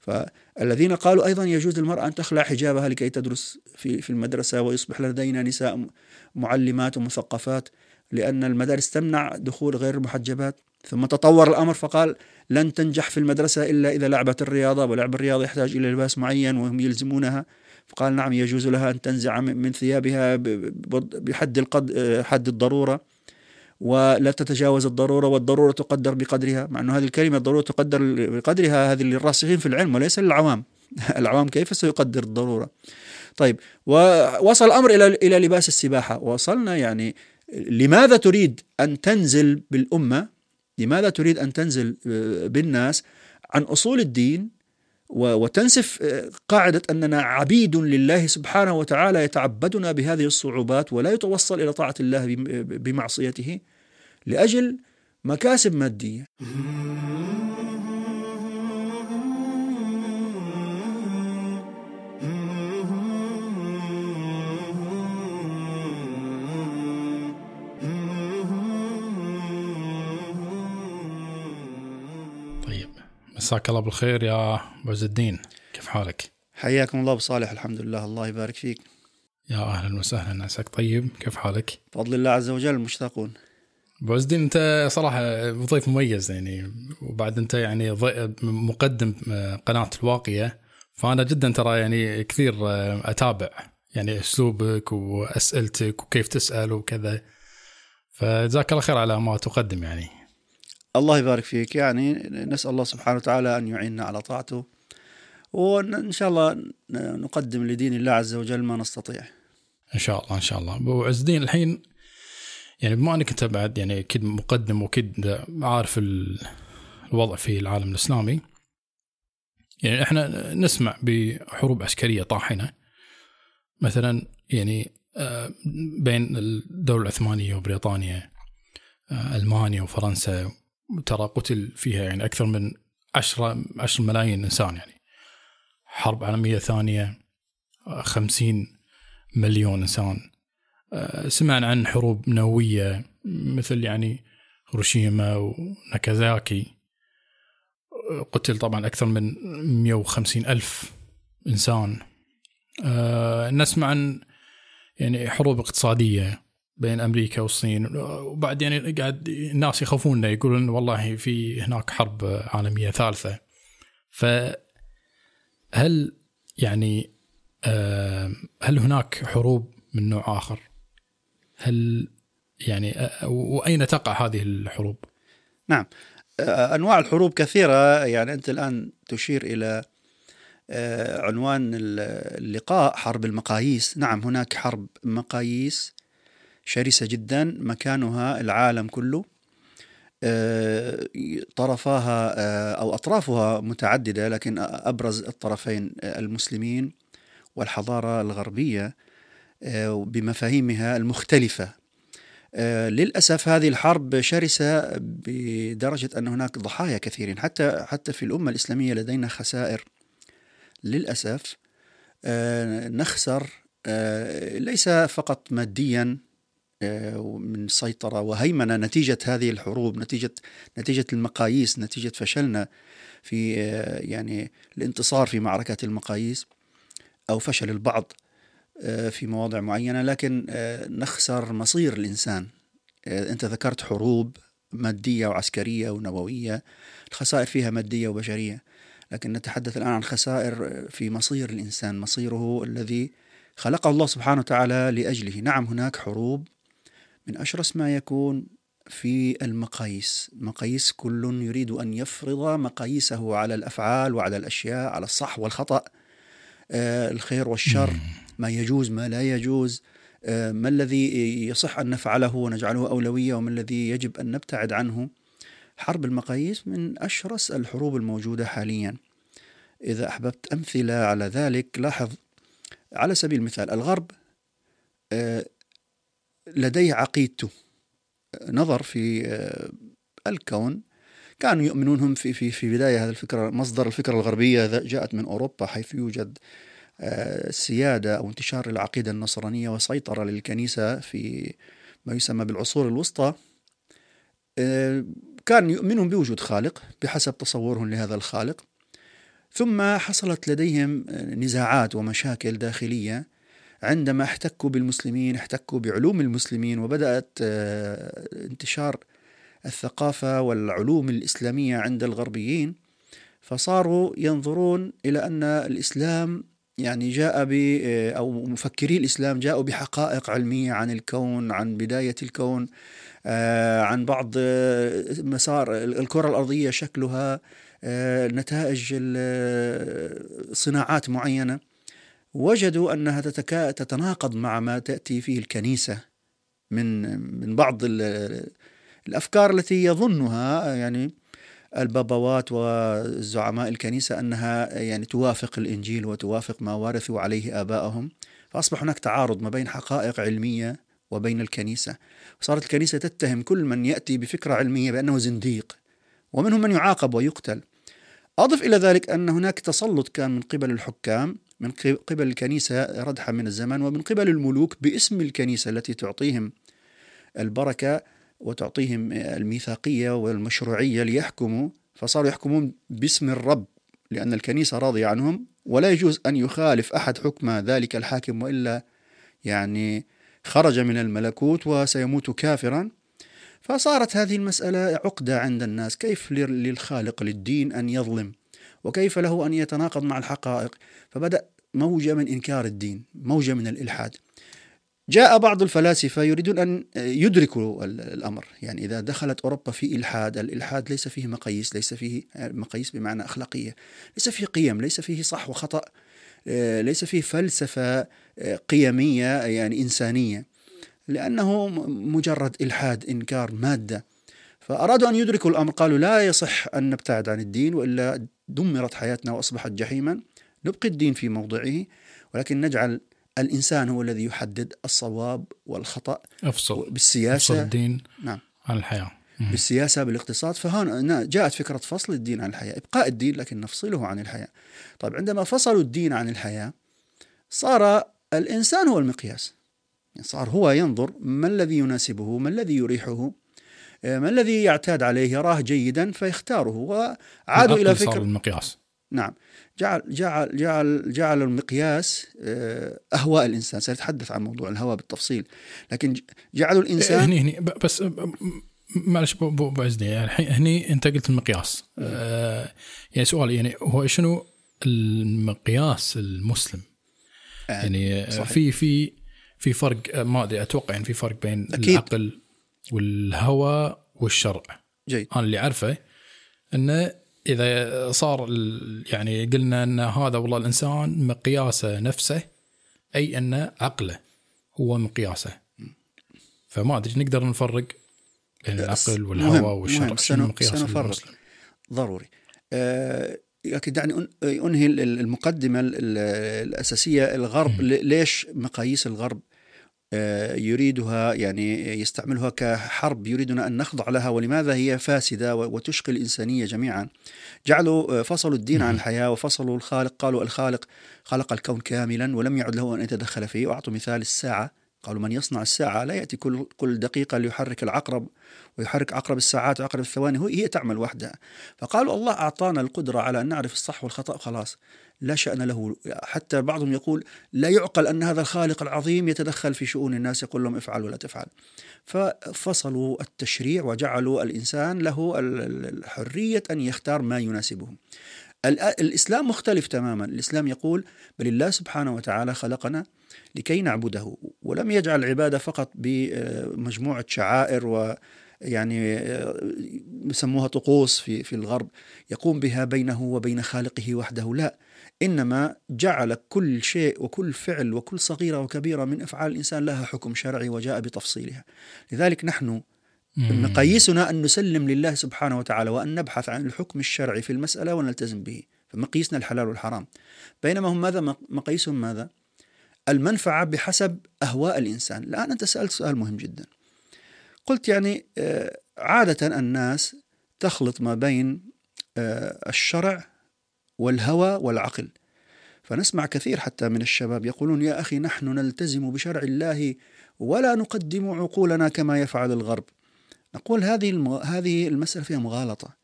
فالذين قالوا أيضا يجوز للمرأة أن تخلع حجابها لكي تدرس في في المدرسة ويصبح لدينا نساء معلمات ومثقفات لأن المدارس تمنع دخول غير المحجبات. ثم تطور الأمر فقال لن تنجح في المدرسة إلا إذا لعبت الرياضة ولعب الرياضة يحتاج إلى لباس معين وهم يلزمونها. فقال نعم يجوز لها أن تنزع من ثيابها بحد القد حد الضرورة. ولا تتجاوز الضرورة والضرورة تقدر بقدرها. مع أن هذه الكلمة الضرورة تقدر بقدرها هذه للراسخين في العلم وليس للعوام. العوام كيف سيقدر الضرورة؟ طيب ووصل الأمر إلى إلى لباس السباحة. وصلنا يعني لماذا تريد أن تنزل بالأمة؟ لماذا تريد أن تنزل بالناس عن أصول الدين؟ وتنسف قاعدة أننا عبيد لله سبحانه وتعالى يتعبدنا بهذه الصعوبات ولا يتوصل إلى طاعة الله بمعصيته؟ لأجل مكاسب مادية. مساك الله بالخير يا عز الدين. كيف حالك؟ حياكم الله بصالح الحمد لله. الله يبارك فيك. يا أهلا وسهلا عساك طيب. كيف حالك؟ بفضل الله عز وجل مشتاقون. ابو الدين انت صراحة ضيف مميز يعني. وبعد انت يعني مقدم قناة الواقية. فأنا جدا ترى يعني كثير أتابع يعني أسلوبك وأسئلتك وكيف تسأل وكذا. فجزاك الله خير على ما تقدم يعني. الله يبارك فيك. يعني نسأل الله سبحانه وتعالى أن يعيننا على طاعته. وإن شاء الله نقدم لدين الله عز وجل ما نستطيع. إن شاء الله إن شاء الله. أبو عز الدين الحين يعني بما أنك أنت بعد يعني أكيد مقدم وأكيد عارف الوضع في العالم الإسلامي. يعني إحنا نسمع بحروب عسكرية طاحنة. مثلا يعني آه، بين الدولة العثمانية وبريطانيا آه، ألمانيا وفرنسا ترى قتل فيها يعني أكثر من 10 10 ملايين إنسان يعني. حرب عالمية ثانية 50 مليون إنسان. آه، سمعنا عن حروب نووية مثل يعني هيروشيما وناكازاكي. قتل طبعا أكثر من 150 ألف إنسان. آه، نسمع عن يعني حروب اقتصادية بين أمريكا والصين. وبعد يعني قاعد الناس يخافون يقولون والله في هناك حرب عالمية ثالثة. فهل يعني هل هناك حروب من نوع آخر؟ هل يعني وأين تقع هذه الحروب؟ نعم. أنواع الحروب كثيرة. يعني أنت الآن تشير إلى عنوان اللقاء حرب المقاييس. نعم هناك حرب مقاييس شرسة جدا. مكانها العالم كله. طرفاها أو أطرافها متعددة لكن أبرز الطرفين المسلمين والحضارة الغربية. بمفاهيمها المختلفة. للأسف هذه الحرب شرسة بدرجة أن هناك ضحايا كثيرين. حتى حتى في الأمة الإسلامية لدينا خسائر. للأسف نخسر ليس فقط ماديا من سيطرة وهيمنة نتيجة هذه الحروب نتيجة نتيجة المقاييس نتيجة فشلنا في يعني الانتصار في معركة المقاييس أو فشل البعض. في مواضع معينة لكن نخسر مصير الإنسان. أنت ذكرت حروب مادية وعسكرية ونووية الخسائر فيها مادية وبشرية لكن نتحدث الآن عن خسائر في مصير الإنسان مصيره الذي خلقه الله سبحانه وتعالى لأجله. نعم هناك حروب من أشرس ما يكون في المقاييس. مقاييس كل يريد أن يفرض مقاييسه على الأفعال وعلى الأشياء على الصح والخطأ. آه الخير والشر. ما يجوز ما لا يجوز. آه ما الذي يصح أن نفعله ونجعله أولوية وما الذي يجب أن نبتعد عنه؟ حرب المقاييس من أشرس الحروب الموجودة حاليا. إذا أحببت أمثلة على ذلك لاحظ على سبيل المثال الغرب آه لديه عقيدته. نظر في آه، الكون. كانوا يؤمنون هم في في في بداية هذه الفكرة مصدر الفكرة الغربية جاءت من أوروبا حيث يوجد آه، سيادة أو انتشار العقيده النصرانية وسيطرة للكنيسة في ما يسمى بالعصور الوسطى آه، كان يؤمنون بوجود خالق بحسب تصورهم لهذا الخالق. ثم حصلت لديهم نزاعات ومشاكل داخلية. عندما احتكوا بالمسلمين احتكوا بعلوم المسلمين وبدأت آه، انتشار الثقافة والعلوم الإسلامية عند الغربيين. فصاروا ينظرون إلى أن الإسلام يعني جاء ب آه، أو مفكري الإسلام جاءوا بحقائق علمية عن الكون عن بداية الكون آه، عن بعض مسار الكرة الأرضية شكلها نتائج صناعات معينة. وجدوا أنها تتناقض مع ما تأتي فيه الكنيسة من من بعض الأفكار التي يظنها يعني البابوات وزعماء الكنيسة أنها يعني توافق الإنجيل وتوافق ما ورثوا عليه ابائهم فأصبح هناك تعارض ما بين حقائق علمية وبين الكنيسة. صارت الكنيسة تتهم كل من يأتي بفكرة علمية بأنه زنديق ومنهم من يعاقب ويقتل. أضف إلى ذلك أن هناك تسلط كان من قبل الحكام من قبل الكنيسة ردحا من الزمان ومن قبل الملوك باسم الكنيسة التي تعطيهم البركة. وتعطيهم الميثاقية والمشروعية ليحكموا فصاروا يحكمون باسم الرب لأن الكنيسة راضية عنهم ولا يجوز أن يخالف أحد حكم ذلك الحاكم وإلا يعني خرج من الملكوت وسيموت كافرا. فصارت هذه المسألة عقدة عند الناس كيف للخالق للدين أن يظلم؟ وكيف له أن يتناقض مع الحقائق؟ فبدأ موجة من إنكار الدين موجة من الإلحاد. جاء بعض الفلاسفة يريدون أن يدركوا الأمر. يعني إذا دخلت أوروبا في إلحاد الإلحاد ليس فيه مقاييس ليس فيه مقاييس بمعنى أخلاقية ليس فيه قيم ليس فيه صح وخطأ ليس فيه فلسفة قيمية يعني إنسانية لأنه مجرد إلحاد إنكار مادة. فأرادوا أن يدركوا الأمر قالوا لا يصح أن نبتعد عن الدين وإلا دمرت حياتنا وأصبحت جحيما. نبقي الدين في موضعه ولكن نجعل الإنسان هو الذي يحدد الصواب والخطأ أفصل. بالسياسة. أفصل الدين نعم. عن الحياة. بالسياسة بالاقتصاد. فهنا جاءت فكرة فصل الدين عن الحياة إبقاء الدين لكن نفصله عن الحياة. طيب عندما فصلوا الدين عن الحياة صار الإنسان هو المقياس. يعني صار هو ينظر ما الذي يناسبه ما الذي يريحه ما الذي يعتاد عليه يراه جيدا فيختاره وعادوا إلى فكرة المقياس. نعم. جعل جعل جعل جعل المقياس آه، أهواء الإنسان سنتحدث عن موضوع الهوى بالتفصيل لكن جعلوا الإنسان هني هني بس معلش ابو عزني يعني هني أنت قلت المقياس آه يعني سؤال يعني هو شنو المقياس المسلم؟ آه يعني صحيح. في في في فرق ما أدري أتوقع يعني في فرق بين أكيد. العقل والهوى والشرع جيد أنا اللي أعرفه إنه إذا صار يعني قلنا أن هذا والله الإنسان مقياسه نفسه أي أن عقله هو مقياسه. فما أدري نقدر نفرق بين العقل والهوى والشرع سنفرق. ضروري. أه لكن دعني أنهي المقدمة الأساسية الغرب. ليش مقاييس الغرب يريدها يعني يستعملها كحرب يريدنا أن نخضع لها ولماذا هي فاسدة وتشقي الإنسانية جميعا. جعلوا آه، فصلوا الدين عن الحياة وفصلوا الخالق قالوا الخالق خلق الكون كاملا ولم يعد له أن يتدخل فيه. وأعطوا مثال الساعة. قالوا من يصنع الساعة لا يأتي كل كل دقيقة ليحرك العقرب ويحرك عقرب الساعات وعقرب الثواني. هي تعمل وحدها. فقالوا الله أعطانا القدرة على أن نعرف الصح والخطأ. خلاص لا شأن له. حتى بعضهم يقول لا يعقل أن هذا الخالق العظيم يتدخل في شؤون الناس يقول لهم افعل ولا تفعل. ففصلوا التشريع وجعلوا الإنسان له الحرية أن يختار ما يناسبه الإسلام مختلف تماما. الإسلام يقول بل الله سبحانه وتعالى خلقنا لكي نعبده ولم يجعل العبادة فقط بمجموعة شعائر و يعني يسموها طقوس في في الغرب يقوم بها بينه وبين خالقه وحده. لا إنما جعل كل شيء وكل فعل وكل صغيرة وكبيرة من أفعال الإنسان لها حكم شرعي وجاء بتفصيلها. لذلك نحن مقاييسنا أن نسلم لله سبحانه وتعالى وأن نبحث عن الحكم الشرعي في المسألة ونلتزم به. فمقيسنا الحلال والحرام. بينما هم ماذا؟ مقاييسهم ماذا؟ المنفعة بحسب أهواء الإنسان. الآن أنت سألت سؤال مهم جدا. قلت يعني آه، عادة الناس تخلط ما بين آه، الشرع والهوى والعقل. فنسمع كثير حتى من الشباب يقولون يا أخي نحن نلتزم بشرع الله ولا نقدم عقولنا كما يفعل الغرب. نقول هذه هذه المسألة فيها مغالطة.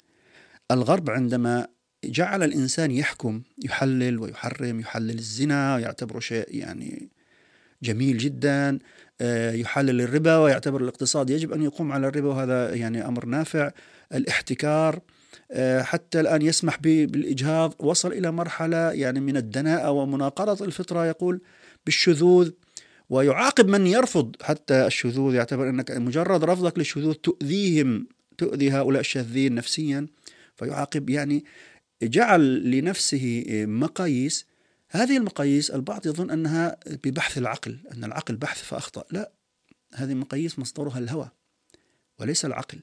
الغرب عندما جعل الإنسان يحكم يحلل ويحرم يحلل الزنا ويعتبره شيء يعني جميل جدا آه، يحلل الربا ويعتبر الاقتصاد يجب أن يقوم على الربا وهذا يعني أمر نافع. الاحتكار آه، حتى الآن يسمح بالإجهاض وصل إلى مرحلة يعني من الدناءة ومناقضة الفطرة يقول بالشذوذ ويعاقب من يرفض. حتى الشذوذ يعتبر أنك مجرد رفضك للشذوذ تؤذيهم تؤذي هؤلاء الشاذين نفسيا. فيعاقب يعني جعل لنفسه مقاييس. هذه المقاييس البعض يظن أنها ببحث العقل أن العقل بحث فأخطأ. لا هذه المقاييس مصدرها الهوى وليس العقل.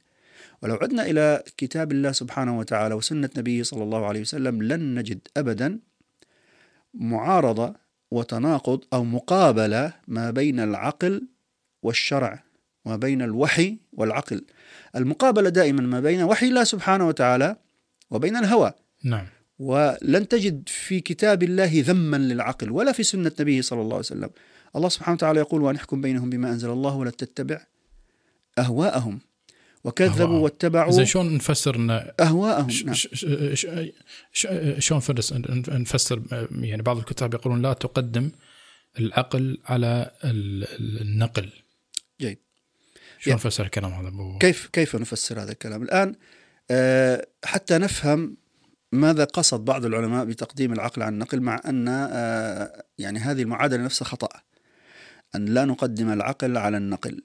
ولو عدنا إلى كتاب الله سبحانه وتعالى وسنة نبيه صلى الله عليه وسلم لن نجد أبدا معارضة وتناقض أو مقابلة ما بين العقل والشرع وما بين الوحي والعقل. المقابلة دائما ما بين وحي الله سبحانه وتعالى وبين الهوى. نعم. ولن تجد في كتاب الله ذما للعقل ولا في سنة نبيه صلى الله عليه وسلم. الله سبحانه وتعالى يقول وأن يحكم بينهم بما أنزل الله ولا تتبع أهواءهم. وكذبوا واتبعوا زين شلون نفسر إن أهواءهم؟ نعم. شلون نفسر؟ يعني بعض الكتاب يقولون لا تقدم العقل على النقل. جيد. شلون يعني نفسر الكلام هذا أبو... كيف كيف نفسر هذا الكلام؟ الآن آه حتى نفهم ماذا قصد بعض العلماء بتقديم العقل على النقل مع أن آه يعني هذه المعادلة نفسها خطأ. أن لا نقدم العقل على النقل.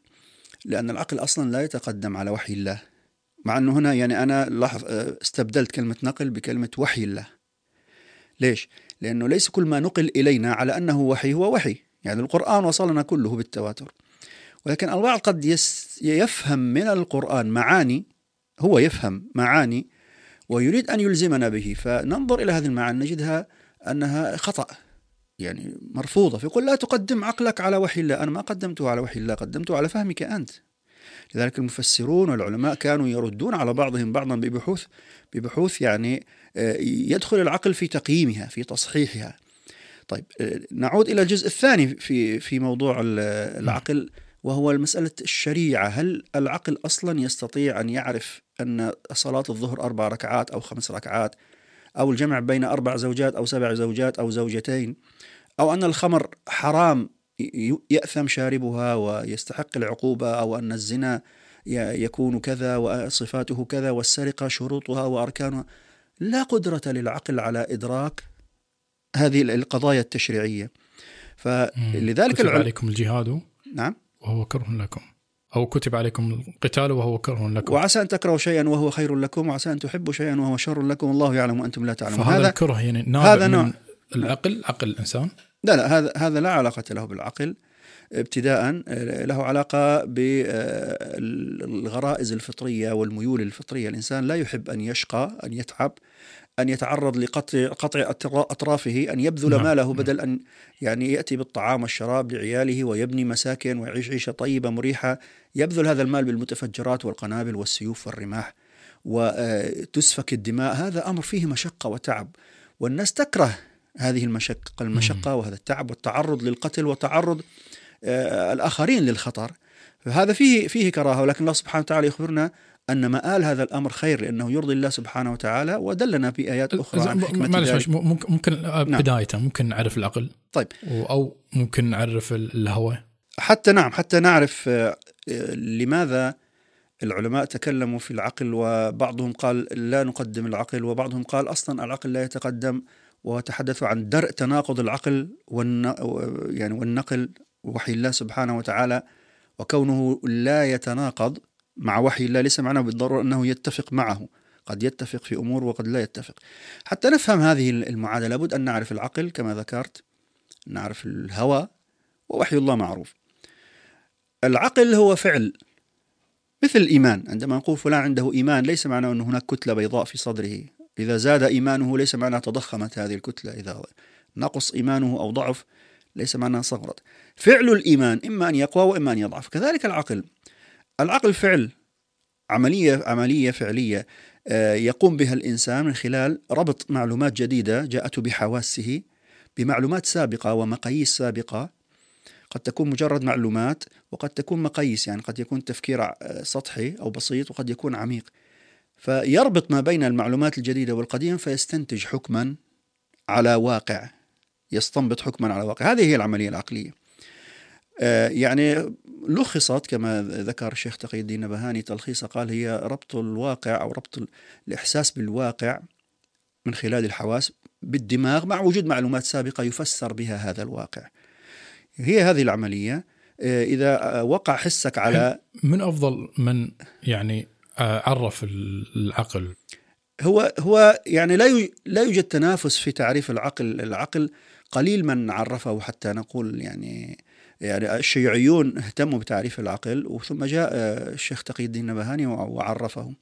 لأن العقل أصلا لا يتقدم على وحي الله. مع أنه هنا يعني أنا لاحظ استبدلت كلمة نقل بكلمة وحي الله. ليش؟ لأنه ليس كل ما نقل إلينا على أنه وحي هو وحي. يعني القرآن وصلنا كله بالتواتر. ولكن البعض قد يفهم من القرآن معاني هو يفهم معاني ويريد أن يلزمنا به. فننظر إلى هذه المعاني نجدها أنها خطأ. يعني مرفوضة فيقول لا تقدم عقلك على وحي الله. أنا ما قدمته على وحي الله قدمته على فهمك أنت. لذلك المفسرون والعلماء كانوا يردون على بعضهم بعضا ببحوث ببحوث يعني آه، يدخل العقل في تقييمها في تصحيحها. طيب آه، نعود إلى الجزء الثاني في في موضوع العقل وهو مسألة الشريعة. هل العقل أصلا يستطيع أن يعرف أن صلاة الظهر أربع ركعات أو خمس ركعات؟ أو الجمع بين أربع زوجات أو سبع زوجات أو زوجتين أو أن الخمر حرام يأثم شاربها ويستحق العقوبة أو أن الزنا يكون كذا وصفاته كذا والسرقة شروطها وأركانها لا قدرة للعقل على إدراك هذه القضايا التشريعية. فلذلك العلم... عليكم الجهاد؟ نعم. وهو كره لكم. أو كتب عليكم القتال وهو كره لكم. وعسى أن تكرهوا شيئا وهو خير لكم وعسى أن تحبوا شيئا وهو شر لكم. الله يعلم وأنتم لا تعلمون. فهذا الكره يعني نابع هذا نوع من العقل عقل الإنسان. لا لا هذا هذا لا علاقة له بالعقل ابتداء له علاقة بالغرائز الفطرية والميول الفطرية. الإنسان لا يحب أن يشقى أن يتعب أن يتعرض لقطع قطع أطرافه أن يبذل نعم. ماله نعم. بدل أن يعني يأتي بالطعام والشراب لعياله ويبني مساكن ويعيش عيشة طيبة مريحة يبذل هذا المال بالمتفجرات والقنابل والسيوف والرماح وتسفك الدماء هذا أمر فيه مشقة وتعب والناس تكره هذه المشقة المشقة وهذا التعب والتعرض للقتل وتعرض آه، الآخرين للخطر فهذا فيه فيه كراهة ولكن الله سبحانه وتعالى يخبرنا أن مآل هذا الأمر خير لأنه يرضي الله سبحانه وتعالى ودلنا في آيات أخرى عن حكمة معلش ممكن, ممكن نعم. بداية ممكن نعرف العقل طيب أو ممكن نعرف الهوى حتى نعم حتى نعرف آه، لماذا العلماء تكلموا في العقل وبعضهم قال لا نقدم العقل وبعضهم قال أصلا العقل لا يتقدم وتحدثوا عن درء تناقض العقل. يعني والنقل وحي الله سبحانه وتعالى وكونه لا يتناقض مع وحي الله ليس معناه بالضرورة أنه يتفق معه. قد يتفق في أمور وقد لا يتفق. حتى نفهم هذه المعادلة لابد أن نعرف العقل كما ذكرت نعرف الهوى ووحي الله معروف. العقل هو فعل مثل الإيمان. عندما نقول فلان عنده إيمان ليس معناه أن هناك كتلة بيضاء في صدره. إذا زاد إيمانه ليس معناه تضخمت هذه الكتلة. إذا نقص إيمانه أو ضعف ليس معناه صغرت. فعل الإيمان إما أن يقوى وإما أن يضعف. كذلك العقل. العقل فعل عملية عملية فعلية آه، يقوم بها الإنسان من خلال ربط معلومات جديدة جاءته بحواسه بمعلومات سابقة ومقاييس سابقة. قد تكون مجرد معلومات وقد تكون مقاييس يعني قد يكون تفكير آه، سطحي أو بسيط وقد يكون عميق. فيربط ما بين المعلومات الجديدة والقديمة فيستنتج حكما على واقع يستنبط حكما على واقع. هذه هي العملية العقلية. يعني لخصت كما ذكر الشيخ تقي الدين نبهاني تلخيص قال هي ربط الواقع أو ربط الإحساس بالواقع من خلال الحواس بالدماغ مع وجود معلومات سابقة يفسر بها هذا الواقع. هي هذه العملية. آه، إذا وقع حسك على من أفضل من يعني آه، عرف العقل؟ هو هو يعني لا لا يوجد تنافس في تعريف العقل. العقل قليل من عرفه حتى نقول يعني يعني الشيوعيون اهتموا بتعريف العقل وثم جاء الشيخ تقي الدين النبهاني وعرفه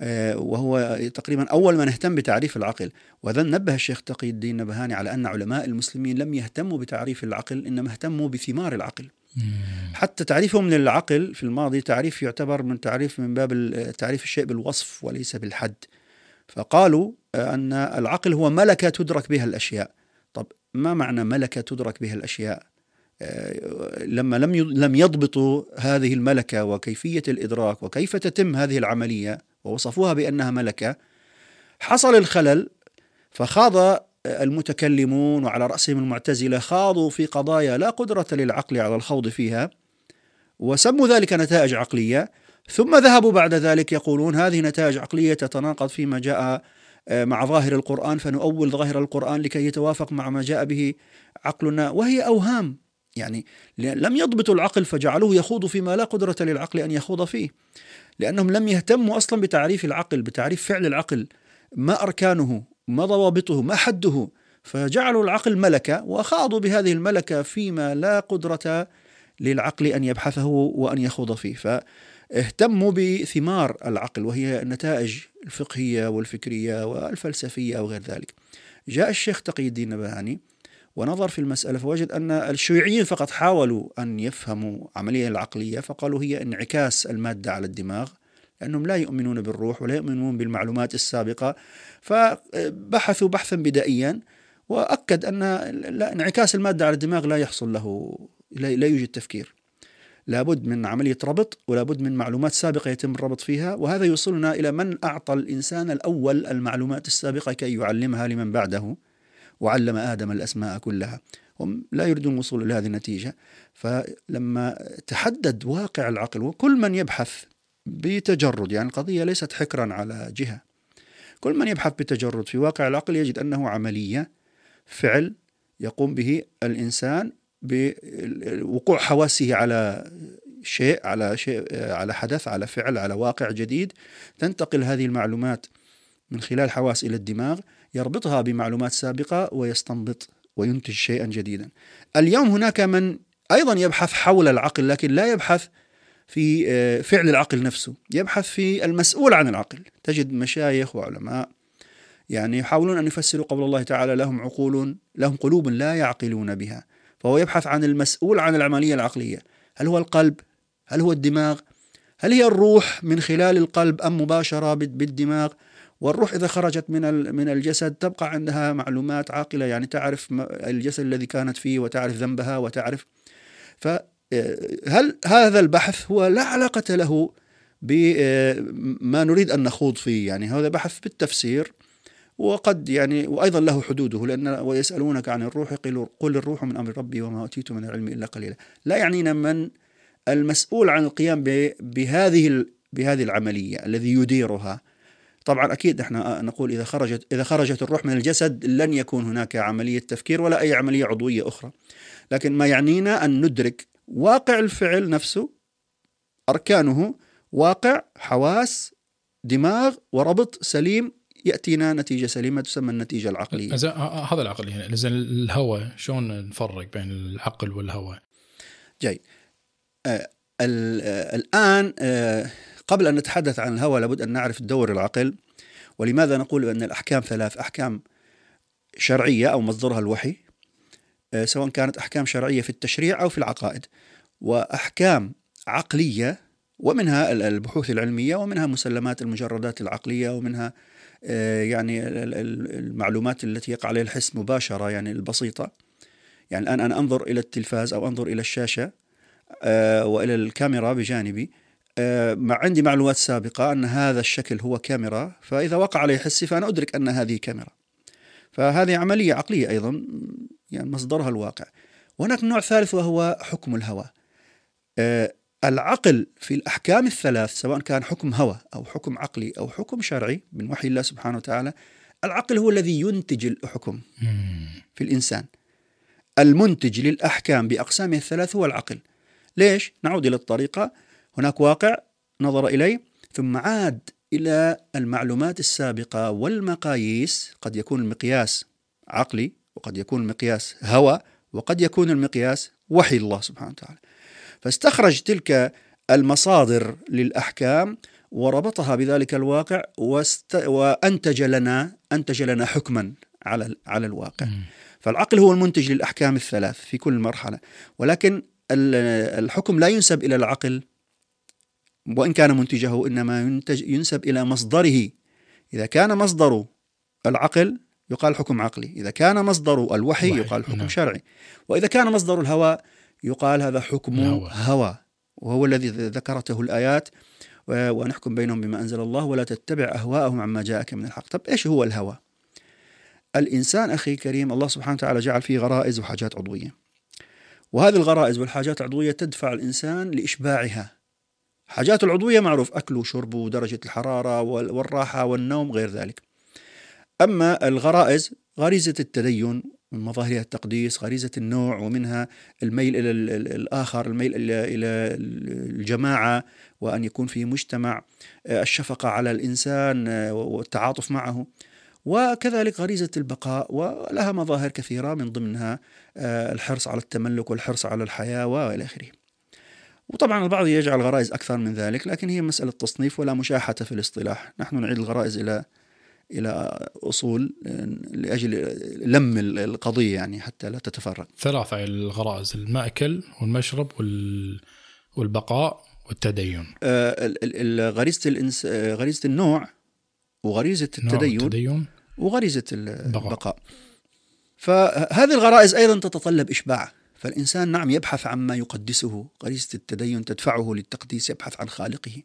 آه، وهو تقريبا أول من اهتم بتعريف العقل. وذن نبه الشيخ تقي الدين النبهاني على أن علماء المسلمين لم يهتموا بتعريف العقل إنما اهتموا بثمار العقل. حتى تعريفهم للعقل في الماضي تعريف يعتبر من تعريف من باب تعريف الشيء بالوصف وليس بالحد. فقالوا أن العقل هو ملكة تدرك بها الأشياء. طب ما معنى ملكة تدرك بها الأشياء؟ آه، لما لم لم يضبطوا هذه الملكة وكيفية الإدراك وكيف تتم هذه العملية ووصفوها بأنها ملكة حصل الخلل فخاض المتكلمون وعلى رأسهم المعتزلة خاضوا في قضايا لا قدرة للعقل على الخوض فيها وسموا ذلك نتائج عقلية. ثم ذهبوا بعد ذلك يقولون هذه نتائج عقلية تتناقض فيما جاء آه، مع ظاهر القرآن فنؤول ظاهر القرآن لكي يتوافق مع ما جاء به عقلنا وهي أوهام. يعني لم يضبطوا العقل فجعلوه يخوض فيما لا قدرة للعقل أن يخوض فيه. لأنهم لم يهتموا أصلا بتعريف العقل بتعريف فعل العقل. ما أركانه ما ضوابطه ما حده. فجعلوا العقل ملكة وخاضوا بهذه الملكة فيما لا قدرة للعقل أن يبحثه وأن يخوض فيه. فاهتموا بثمار العقل وهي النتائج الفقهية والفكرية والفلسفية وغير ذلك. جاء الشيخ تقي الدين النبهاني ونظر في المسألة فوجد أن الشيوعيين فقط حاولوا أن يفهموا عملية العقلية فقالوا هي انعكاس المادة على الدماغ لأنهم لا يؤمنون بالروح ولا يؤمنون بالمعلومات السابقة فبحثوا بحثا بدائيا وأكد أن انعكاس المادة على الدماغ لا يحصل له لا يوجد تفكير. لابد من عملية ربط ولابد من معلومات سابقة يتم الربط فيها وهذا يوصلنا إلى من أعطى الإنسان الأول المعلومات السابقة كي يعلمها لمن بعده. وعلم آدم الأسماء كلها. هم لا يريدون الوصول إلى هذه النتيجة. فلما تحدد واقع العقل وكل من يبحث بتجرد يعني القضية ليست حكرا على جهة. كل من يبحث بتجرد في واقع العقل يجد أنه عملية فعل يقوم به الإنسان بوقوع حواسه على شيء على شيء على حدث على فعل على واقع جديد. تنتقل هذه المعلومات من خلال حواس إلى الدماغ. يربطها بمعلومات سابقة ويستنبط وينتج شيئا جديدا. اليوم هناك من أيضا يبحث حول العقل لكن لا يبحث في آه، فعل العقل نفسه يبحث في المسؤول عن العقل. تجد مشايخ وعلماء يعني يحاولون أن يفسروا قول الله تعالى لهم عقول لهم قلوب لا يعقلون بها. فهو يبحث عن المسؤول عن العملية العقلية. هل هو القلب؟ هل هو الدماغ؟ هل هي الروح من خلال القلب أم مباشرة بالدماغ؟ والروح إذا خرجت من من الجسد تبقى عندها معلومات عاقلة يعني تعرف الجسد الذي كانت فيه وتعرف ذنبها وتعرف. فهل هذا البحث هو لا علاقة له بما نريد أن نخوض فيه؟ يعني هذا بحث بالتفسير وقد يعني وأيضا له حدوده لأن ويسألونك عن الروح قل الروح من أمر ربي وما أوتيت من العلم إلا قليلا. لا يعنينا من المسؤول عن القيام بهذه بهذه العملية الذي يديرها. طبعا أكيد إحنا نقول إذا خرجت إذا خرجت الروح من الجسد لن يكون هناك عملية تفكير ولا أي عملية عضوية أخرى. لكن ما يعنينا أن ندرك واقع الفعل نفسه أركانه واقع حواس دماغ وربط سليم يأتينا نتيجة سليمة تسمى النتيجة العقلية. هذا العقل يعني إذا الهوى شلون نفرق بين العقل والهوى؟ جيد. آه الآن آه قبل أن نتحدث عن الهوى لابد أن نعرف دور العقل ولماذا نقول أن الأحكام ثلاث؟ أحكام شرعية أو مصدرها الوحي آه، سواء كانت أحكام شرعية في التشريع أو في العقائد. وأحكام عقلية ومنها البحوث العلمية ومنها مسلمات المجردات العقلية ومنها آه، يعني المعلومات التي يقع عليها الحس مباشرة يعني البسيطة. يعني الآن أنا أنظر إلى التلفاز أو أنظر إلى الشاشة آه، وإلى الكاميرا بجانبي. مع عندي معلومات سابقة أن هذا الشكل هو كاميرا فإذا وقع علي حسي فأنا أدرك أن هذه كاميرا. فهذه عملية عقلية أيضا يعني مصدرها الواقع. وهناك نوع ثالث وهو حكم الهوى آه، العقل في الأحكام الثلاث سواء كان حكم هوى أو حكم عقلي أو حكم شرعي من وحي الله سبحانه وتعالى العقل هو الذي ينتج الحكم في الإنسان. المنتج للأحكام بأقسامها الثلاث هو العقل. ليش؟ نعود إلى الطريقة. هناك واقع نظر إليه ثم عاد إلى المعلومات السابقة والمقاييس. قد يكون المقياس عقلي وقد يكون المقياس هوى وقد يكون المقياس وحي الله سبحانه وتعالى. فاستخرج تلك المصادر للأحكام وربطها بذلك الواقع واست... وأنتج لنا أنتج لنا حكما على على الواقع. فالعقل هو المنتج للأحكام الثلاث في كل مرحلة. ولكن الحكم لا ينسب إلى العقل. وإن كان منتجه إنما ينتج ينسب إلى مصدره. إذا كان مصدر العقل يقال حكم عقلي. إذا كان مصدر الوحي يقال حكم نعم. شرعي. وإذا كان مصدر الهوى يقال هذا حكم هوى, هوى. وهو الذي ذكرته الآيات ونحكم بينهم بما أنزل الله ولا تتبع أهواءهم عما جاءك من الحق. طب إيش هو الهوى؟ الإنسان أخي الكريم الله سبحانه وتعالى جعل فيه غرائز وحاجات عضوية. وهذه الغرائز والحاجات العضوية تدفع الإنسان لإشباعها. حاجات العضوية معروف أكله وشربه ودرجة الحرارة والراحة والنوم غير ذلك. أما الغرائز غريزة التدين من مظاهرها التقديس غريزة النوع ومنها الميل إلى الآخر الميل إلى الجماعة وأن يكون في مجتمع الشفقة على الإنسان والتعاطف معه. وكذلك غريزة البقاء ولها مظاهر كثيرة من ضمنها الحرص على التملك والحرص على الحياة وإلى آخره. وطبعا البعض يجعل غرائز أكثر من ذلك لكن هي مسألة تصنيف ولا مشاحة في الاصطلاح. نحن نعيد الغرائز إلى إلى أصول لأجل لم القضية يعني حتى لا تتفرق. ثلاثة الغرائز المأكل والمشرب والبقاء والتدين. آه، غريزة الإنس... غريزة النوع وغريزة التدين, التدين وغريزة البقاء. فهذه الغرائز أيضا تتطلب إشباع. فالإنسان نعم يبحث عما يقدسه غريزة التدين تدفعه للتقديس يبحث عن خالقه.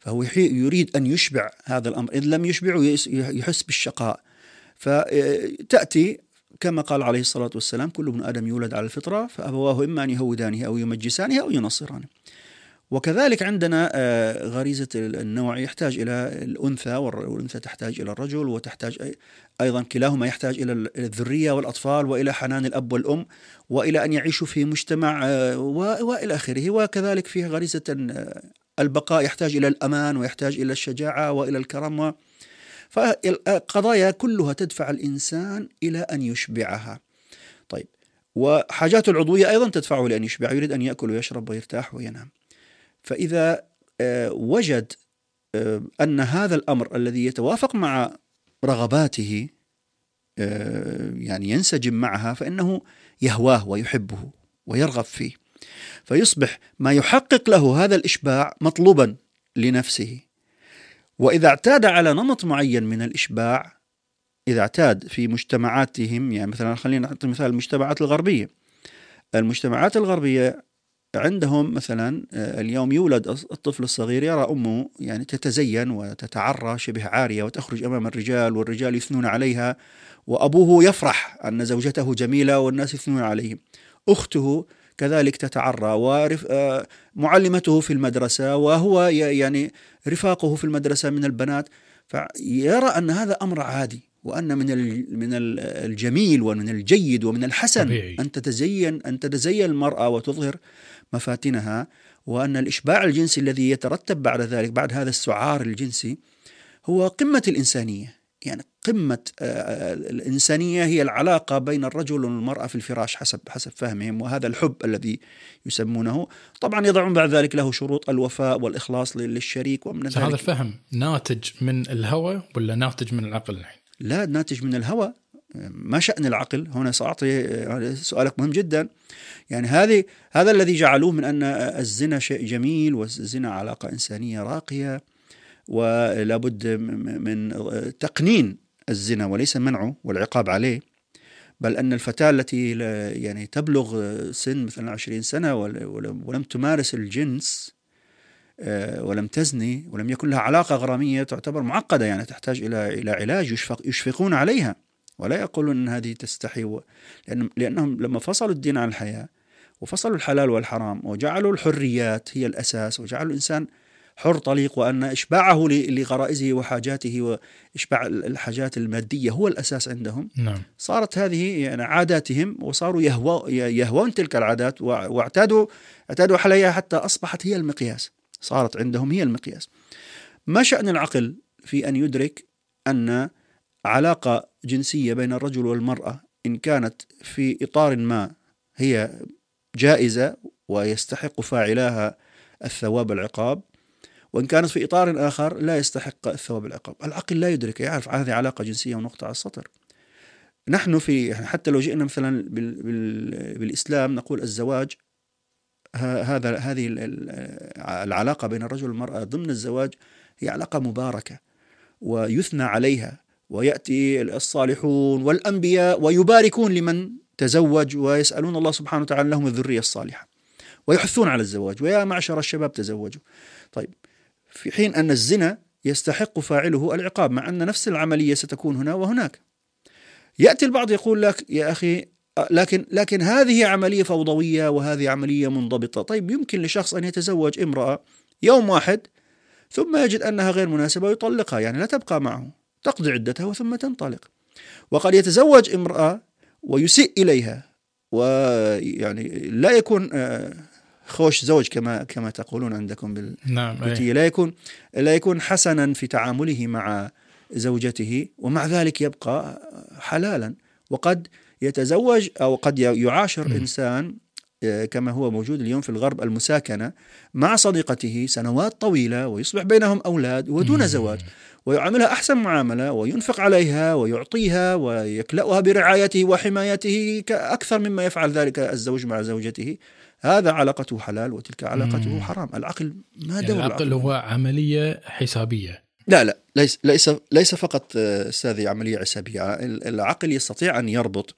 فهو يريد أن يشبع هذا الأمر إذ لم يشبعه يحس بالشقاء. فتأتي كما قال عليه الصلاة والسلام كل ابن آدم يولد على الفطرة فأبواه إما أن يهودانه أو يمجسانه أو ينصرانه. وكذلك عندنا آه، غريزة النوع يحتاج إلى الأنثى والأنثى تحتاج إلى الرجل وتحتاج أيضا كلاهما يحتاج إلى الذرية والأطفال وإلى حنان الأب والأم وإلى أن يعيشوا في مجتمع آه، وإلى آخره. وكذلك فيه غريزة آه، البقاء يحتاج إلى الأمان ويحتاج إلى الشجاعة وإلى الكرم فالقضايا كلها تدفع الإنسان إلى أن يشبعها. طيب. وحاجات العضوية أيضا تدفعه لأن يشبع. يريد أن يأكل ويشرب ويرتاح وينام. فإذا آه، وجد أن هذا الأمر الذي يتوافق مع رغباته آه، يعني ينسجم معها فإنه يهواه ويحبه ويرغب فيه. فيصبح ما يحقق له هذا الإشباع مطلوبا لنفسه. وإذا اعتاد على نمط معين من الإشباع إذا اعتاد في مجتمعاتهم يعني مثلا خلينا نعطي مثال المجتمعات الغربية. المجتمعات الغربية عندهم مثلا آه، اليوم يولد الطفل الصغير يرى أمه يعني تتزين وتتعرى شبه عارية وتخرج أمام الرجال والرجال يثنون عليها وأبوه يفرح أن زوجته جميلة والناس يثنون عليه. أخته كذلك تتعرى ومعلمته آه، في المدرسة وهو يعني رفاقه في المدرسة من البنات فيرى أن هذا أمر عادي وأن من من الجميل ومن الجيد ومن الحسن طبيعي. أن تتزين أن تتزين المرأة وتظهر مفاتنها وأن الإشباع الجنسي الذي يترتب بعد ذلك بعد هذا السعار الجنسي هو قمة الإنسانية. يعني قمة آه، آه، الإنسانية هي العلاقة بين الرجل والمرأة في الفراش حسب حسب فهمهم وهذا الحب الذي يسمونه. طبعا يضعون بعد ذلك له شروط الوفاء والإخلاص للشريك ومن ذلك هذا الفهم ناتج من الهوى ولا ناتج من العقل الحين؟ لا ناتج من الهوى ما شأن العقل. هنا سأعطي سؤالك مهم جدا. يعني هذه هذا الذي جعلوه من أن الزنا شيء جميل والزنا علاقة إنسانية راقية ولابد من تقنين الزنا وليس منعه والعقاب عليه بل أن الفتاة التي يعني تبلغ سن مثلا عشرين سنة ولم تمارس الجنس آه، ولم تزني ولم يكن لها علاقة غرامية تعتبر معقدة يعني تحتاج إلى إلى علاج يشفق يشفقون عليها. ولا يقولون أن هذه تستحي. لأن لأنهم لما فصلوا الدين عن الحياة وفصلوا الحلال والحرام وجعلوا الحريات هي الأساس وجعلوا الإنسان حر طليق وأن إشباعه لغرائزه وحاجاته وإشباع الحاجات المادية هو الأساس عندهم. نعم. صارت هذه يعني عاداتهم وصاروا يهوى يهوون تلك العادات واعتادوا اعتادوا عليها حتى أصبحت هي المقياس. صارت عندهم هي المقياس. ما شأن العقل في أن يدرك أن علاقة جنسية بين الرجل والمرأة إن كانت في إطار ما هي جائزة ويستحق فاعلاها الثواب والعقاب وإن كانت في إطار آخر لا يستحق الثواب العقاب. العقل لا يدرك يعرف هذه علاقة جنسية ونقطة على السطر. نحن في حتى لو جئنا مثلا بالإسلام نقول الزواج هذا هذه العلاقة بين الرجل والمرأة ضمن الزواج هي علاقة مباركة ويثنى عليها ويأتي الصالحون والأنبياء ويباركون لمن تزوج ويسألون الله سبحانه وتعالى لهم الذرية الصالحة ويحثون على الزواج ويا معشر الشباب تزوجوا. طيب في حين أن الزنا يستحق فاعله العقاب مع أن نفس العملية ستكون هنا وهناك. يأتي البعض يقول لك يا أخي لكن لكن هذه عملية فوضوية وهذه عملية منضبطة. طيب يمكن لشخص أن يتزوج امرأة يوم واحد ثم يجد أنها غير مناسبة ويطلقها يعني لا تبقى معه. تقضي عدتها ثم تنطلق وقد يتزوج امرأة ويسيء إليها ويعني لا يكون آه، خوش زوج كما كما تقولون عندكم بال نعم. لا يكون لا يكون حسنا في تعامله مع زوجته ومع ذلك يبقى حلالا وقد يتزوج أو قد يعاشر م. إنسان آه، كما هو موجود اليوم في الغرب المساكنة مع صديقته سنوات طويلة ويصبح بينهم أولاد ودون زواج ويعاملها أحسن معاملة وينفق عليها ويعطيها ويكلأها برعايته وحمايته أكثر مما يفعل ذلك الزوج مع زوجته. هذا علاقته حلال وتلك علاقته حرام. العقل ما دور يعني العقل؟ هو عملية حسابية. لا لا ليس ليس ليس فقط آه، أستاذي عملية حسابية. العقل يستطيع أن يربط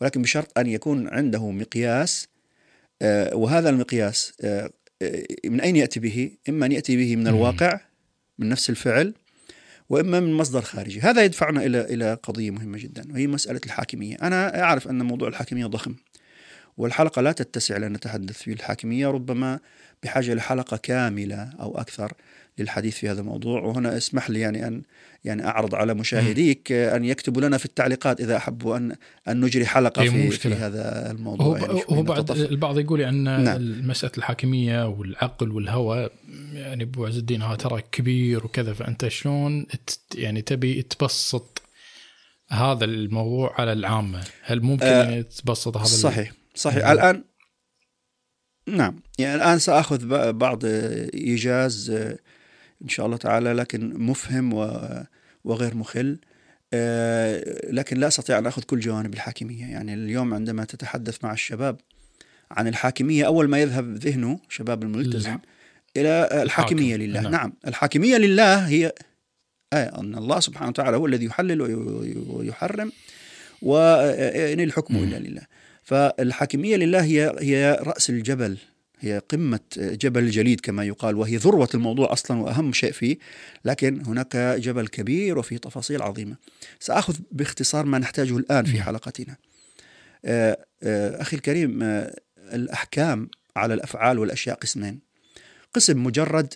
ولكن بشرط أن يكون عنده مقياس آه، وهذا المقياس آه، من أين يأتي به؟ إما أن يأتي به من الواقع من نفس الفعل وإما من مصدر خارجي، هذا يدفعنا إلى إلى قضية مهمة جدا وهي مسألة الحاكمية، أنا أعرف أن موضوع الحاكمية ضخم والحلقة لا تتسع لأن نتحدث في الحاكمية ربما بحاجة لحلقة كاملة أو أكثر. للحديث في هذا الموضوع. وهنا اسمح لي يعني أن يعني أعرض على مشاهديك أن يكتبوا لنا في التعليقات إذا أحبوا أن أن نجري حلقة في, في هذا الموضوع هو, يعني هو بعد البعض يقول أن نعم. مسألة الحاكمية والعقل والهوى يعني أبو عز الدين هذا ترى كبير وكذا فأنت شلون يعني تبي تبسط هذا الموضوع على العامة؟ هل ممكن أه يعني تبسط هذا صحيح صحيح. نعم. الآن نعم. يعني الآن سأخذ بعض إيجاز آه، إن شاء الله تعالى لكن مفهم وغير مخل. آه، لكن لا أستطيع أن أخذ كل جوانب الحاكمية. يعني اليوم عندما تتحدث مع الشباب عن الحاكمية أول ما يذهب ذهنه شباب الملتزم إلى الحاكمية لله. نعم. نعم. الحاكمية لله هي آه أن الله سبحانه وتعالى هو الذي يحلل ويحرم وإن الحكم إلا لله. فالحاكمية لله هي هي رأس الجبل هي قمة جبل الجليد كما يقال وهي ذروة الموضوع أصلا وأهم شيء فيه لكن هناك جبل كبير وفيه تفاصيل عظيمة. سأخذ باختصار ما نحتاجه الآن في حلقتنا. آه، آه، أخي الكريم آه، الأحكام على الأفعال والأشياء قسمين. قسم مجرد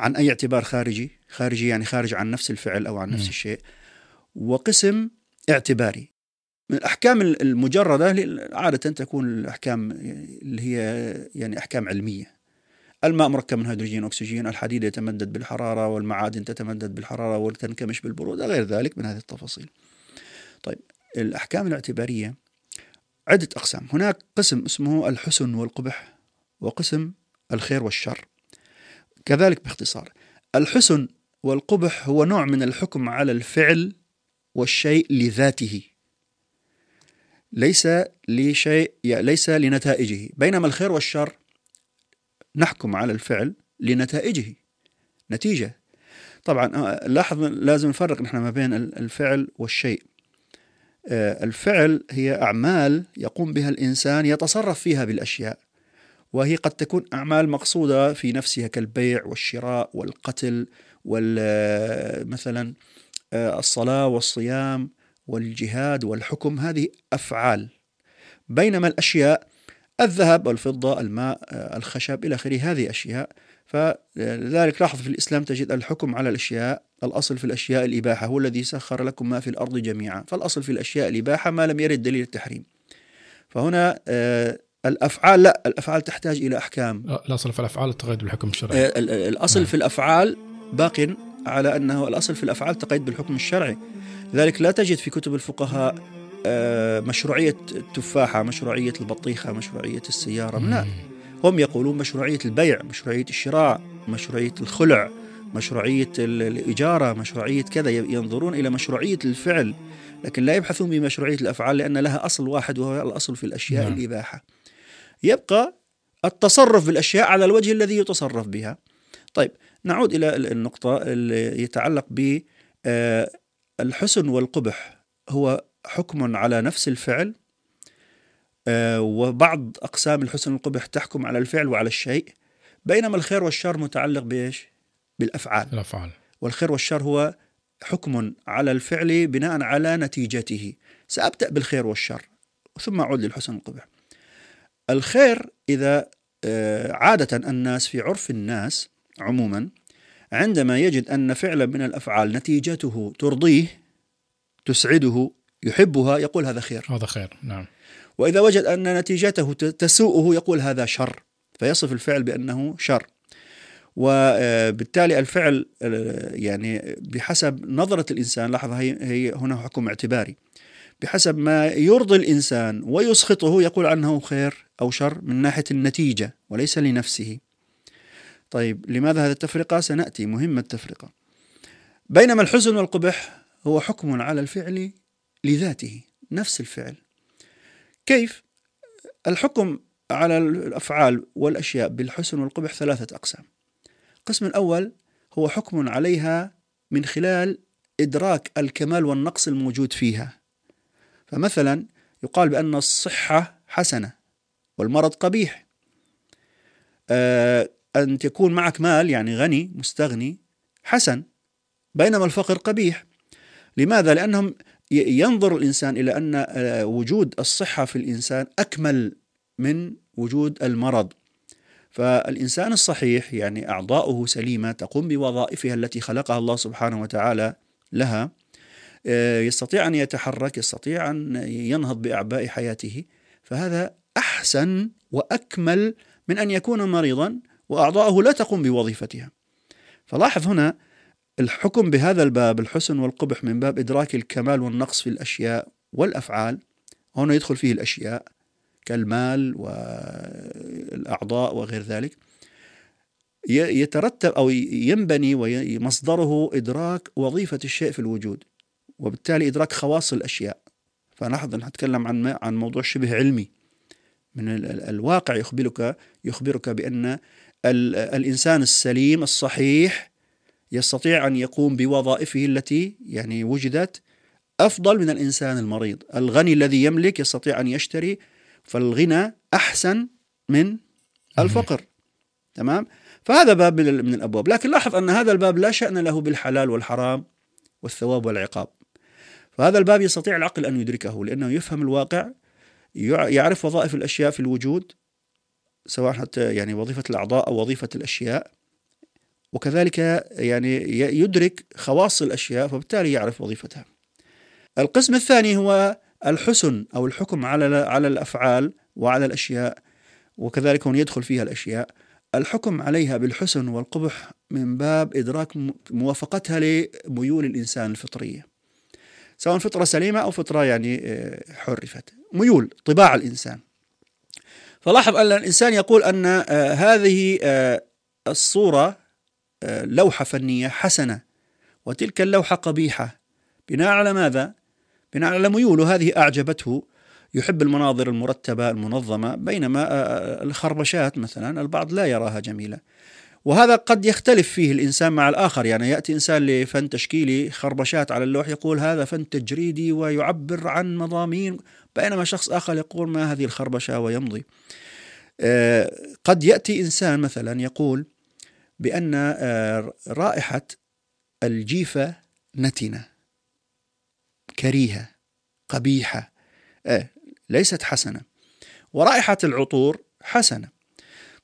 عن أي اعتبار خارجي خارجي يعني خارج عن نفس الفعل أو عن نفس الشيء وقسم اعتباري. من الأحكام المجردة عادة تكون الأحكام اللي هي يعني أحكام علمية. الماء مركب من هيدروجين أكسجين الحديد يتمدد بالحرارة والمعادن تتمدد بالحرارة وتنكمش بالبرودة غير ذلك من هذه التفاصيل. طيب الأحكام الاعتبارية عدة أقسام. هناك قسم اسمه الحسن والقبح وقسم الخير والشر. كذلك باختصار الحسن والقبح هو نوع من الحكم على الفعل والشيء لذاته. ليس لشيء ليس لنتائجه. بينما الخير والشر نحكم على الفعل لنتائجه. نتيجة. طبعا آه، لاحظ لازم نفرق نحن ما بين الفعل والشيء. آه، الفعل هي أعمال يقوم بها الإنسان يتصرف فيها بالأشياء وهي قد تكون أعمال مقصودة في نفسها كالبيع والشراء والقتل مثلا الصلاة والصيام. والجهاد والحكم هذه أفعال. بينما الأشياء الذهب والفضة الماء الخشب إلى آخره هذه أشياء. فلذلك لاحظ في الإسلام تجد الحكم على الأشياء الأصل في الأشياء الإباحة هو الذي سخر لكم ما في الأرض جميعا. فالأصل في الأشياء الإباحة ما لم يرد دليل التحريم. فهنا آه، الأفعال لا الأفعال تحتاج إلى أحكام. الأصل في الأفعال التقيد بالحكم الشرعي. آه، الأصل نعم. في الأفعال باق على أنه الأصل في الأفعال تقيد بالحكم الشرعي. لذلك لا تجد في كتب الفقهاء آه، مشروعية التفاحة مشروعية البطيخة مشروعية السيارة لا. هم يقولون مشروعية البيع مشروعية الشراء مشروعية الخلع مشروعية الإجارة مشروعية كذا ينظرون إلى مشروعية الفعل. لكن لا يبحثون بمشروعية الأفعال لأن لها أصل واحد وهو الأصل في الأشياء نعم. الإباحة. يبقى التصرف بالأشياء على الوجه الذي يتصرف بها. طيب نعود إلى النقطة اللي يتعلق ب آه، الحسن والقبح هو حكم على نفس الفعل آه، وبعض أقسام الحسن والقبح تحكم على الفعل وعلى الشيء بينما الخير والشر متعلق بإيش؟ بالأفعال. الأفعال. والخير والشر هو حكم على الفعل بناء على نتيجته. سأبدأ بالخير والشر ثم أعود للحسن والقبح. الخير إذا آه، عادة الناس في عرف الناس عموما عندما يجد أن فعلا من الأفعال نتيجته ترضيه تسعده يحبها يقول هذا خير. هذا خير نعم. وإذا وجد أن نتيجته تسوءه يقول هذا شر. فيصف الفعل بأنه شر. وبالتالي الفعل يعني بحسب نظرة الإنسان لاحظ هي هنا حكم اعتباري. بحسب ما يرضي الإنسان ويسخطه يقول عنه خير أو شر من ناحية النتيجة وليس لنفسه. طيب لماذا هذه التفرقة؟ سنأتي. مهمة التفرقة. بينما الحزن والقبح هو حكم على الفعل لذاته نفس الفعل. كيف؟ الحكم على الأفعال والأشياء بالحسن والقبح ثلاثة أقسام. القسم الأول هو حكم عليها من خلال إدراك الكمال والنقص الموجود فيها. فمثلا يقال بأن الصحة حسنة والمرض قبيح. آه أن تكون معك مال يعني غني مستغني حسن بينما الفقر قبيح. لماذا؟ لأنهم ينظر الإنسان إلى أن آه، وجود الصحة في الإنسان أكمل من وجود المرض. فالإنسان الصحيح يعني أعضاؤه سليمة تقوم بوظائفها التي خلقها الله سبحانه وتعالى لها آه، يستطيع أن يتحرك يستطيع أن ينهض بأعباء حياته. فهذا أحسن وأكمل من أن يكون مريضا. واعضاؤه لا تقوم بوظيفتها. فلاحظ هنا الحكم بهذا الباب الحسن والقبح من باب إدراك الكمال والنقص في الأشياء والأفعال. هنا يدخل فيه الأشياء كالمال والأعضاء وغير ذلك. يترتب أو ينبني ومصدره إدراك وظيفة الشيء في الوجود وبالتالي إدراك خواص الأشياء. فنحن نتكلم عن عن موضوع شبه علمي. من الواقع يخبرك يخبرك بأن الإنسان السليم الصحيح يستطيع أن يقوم بوظائفه التي يعني وجدت أفضل من الإنسان المريض. الغني الذي يملك يستطيع أن يشتري فالغنى أحسن من الفقر. تمام؟ فهذا باب من الأبواب. لكن لاحظ أن هذا الباب لا شأن له بالحلال والحرام والثواب والعقاب. فهذا الباب يستطيع العقل أن يدركه لأنه يفهم الواقع يعرف وظائف الأشياء في الوجود سواء حتى يعني وظيفة الأعضاء أو وظيفة الأشياء وكذلك يعني يدرك خواص الأشياء فبالتالي يعرف وظيفتها. القسم الثاني هو الحسن أو الحكم على على الأفعال وعلى الأشياء وكذلك هون يدخل فيها الأشياء الحكم عليها بالحسن والقبح من باب إدراك موافقتها لميول الإنسان الفطرية. سواء فطرة سليمة أو فطرة يعني آه، حرفت. ميول طباع الإنسان. فلاحظ أن الإنسان يقول أن آه، هذه آه، الصورة لوحة فنية حسنة وتلك اللوحة قبيحة. بناء على ماذا؟ بناء على ميوله هذه أعجبته. يحب المناظر المرتبة المنظمة بينما الخربشات مثلا البعض لا يراها جميلة. وهذا قد يختلف فيه الإنسان مع الآخر. يعني يأتي إنسان لفن تشكيلي خربشات على اللوح يقول هذا فن تجريدي ويعبر عن مضامين بينما شخص آخر يقول ما هذه الخربشة ويمضي. آه، قد يأتي إنسان مثلا يقول بأن آه، رائحة الجيفة نتنة كريهة قبيحة آه، ليست حسنة ورائحة العطور حسنة.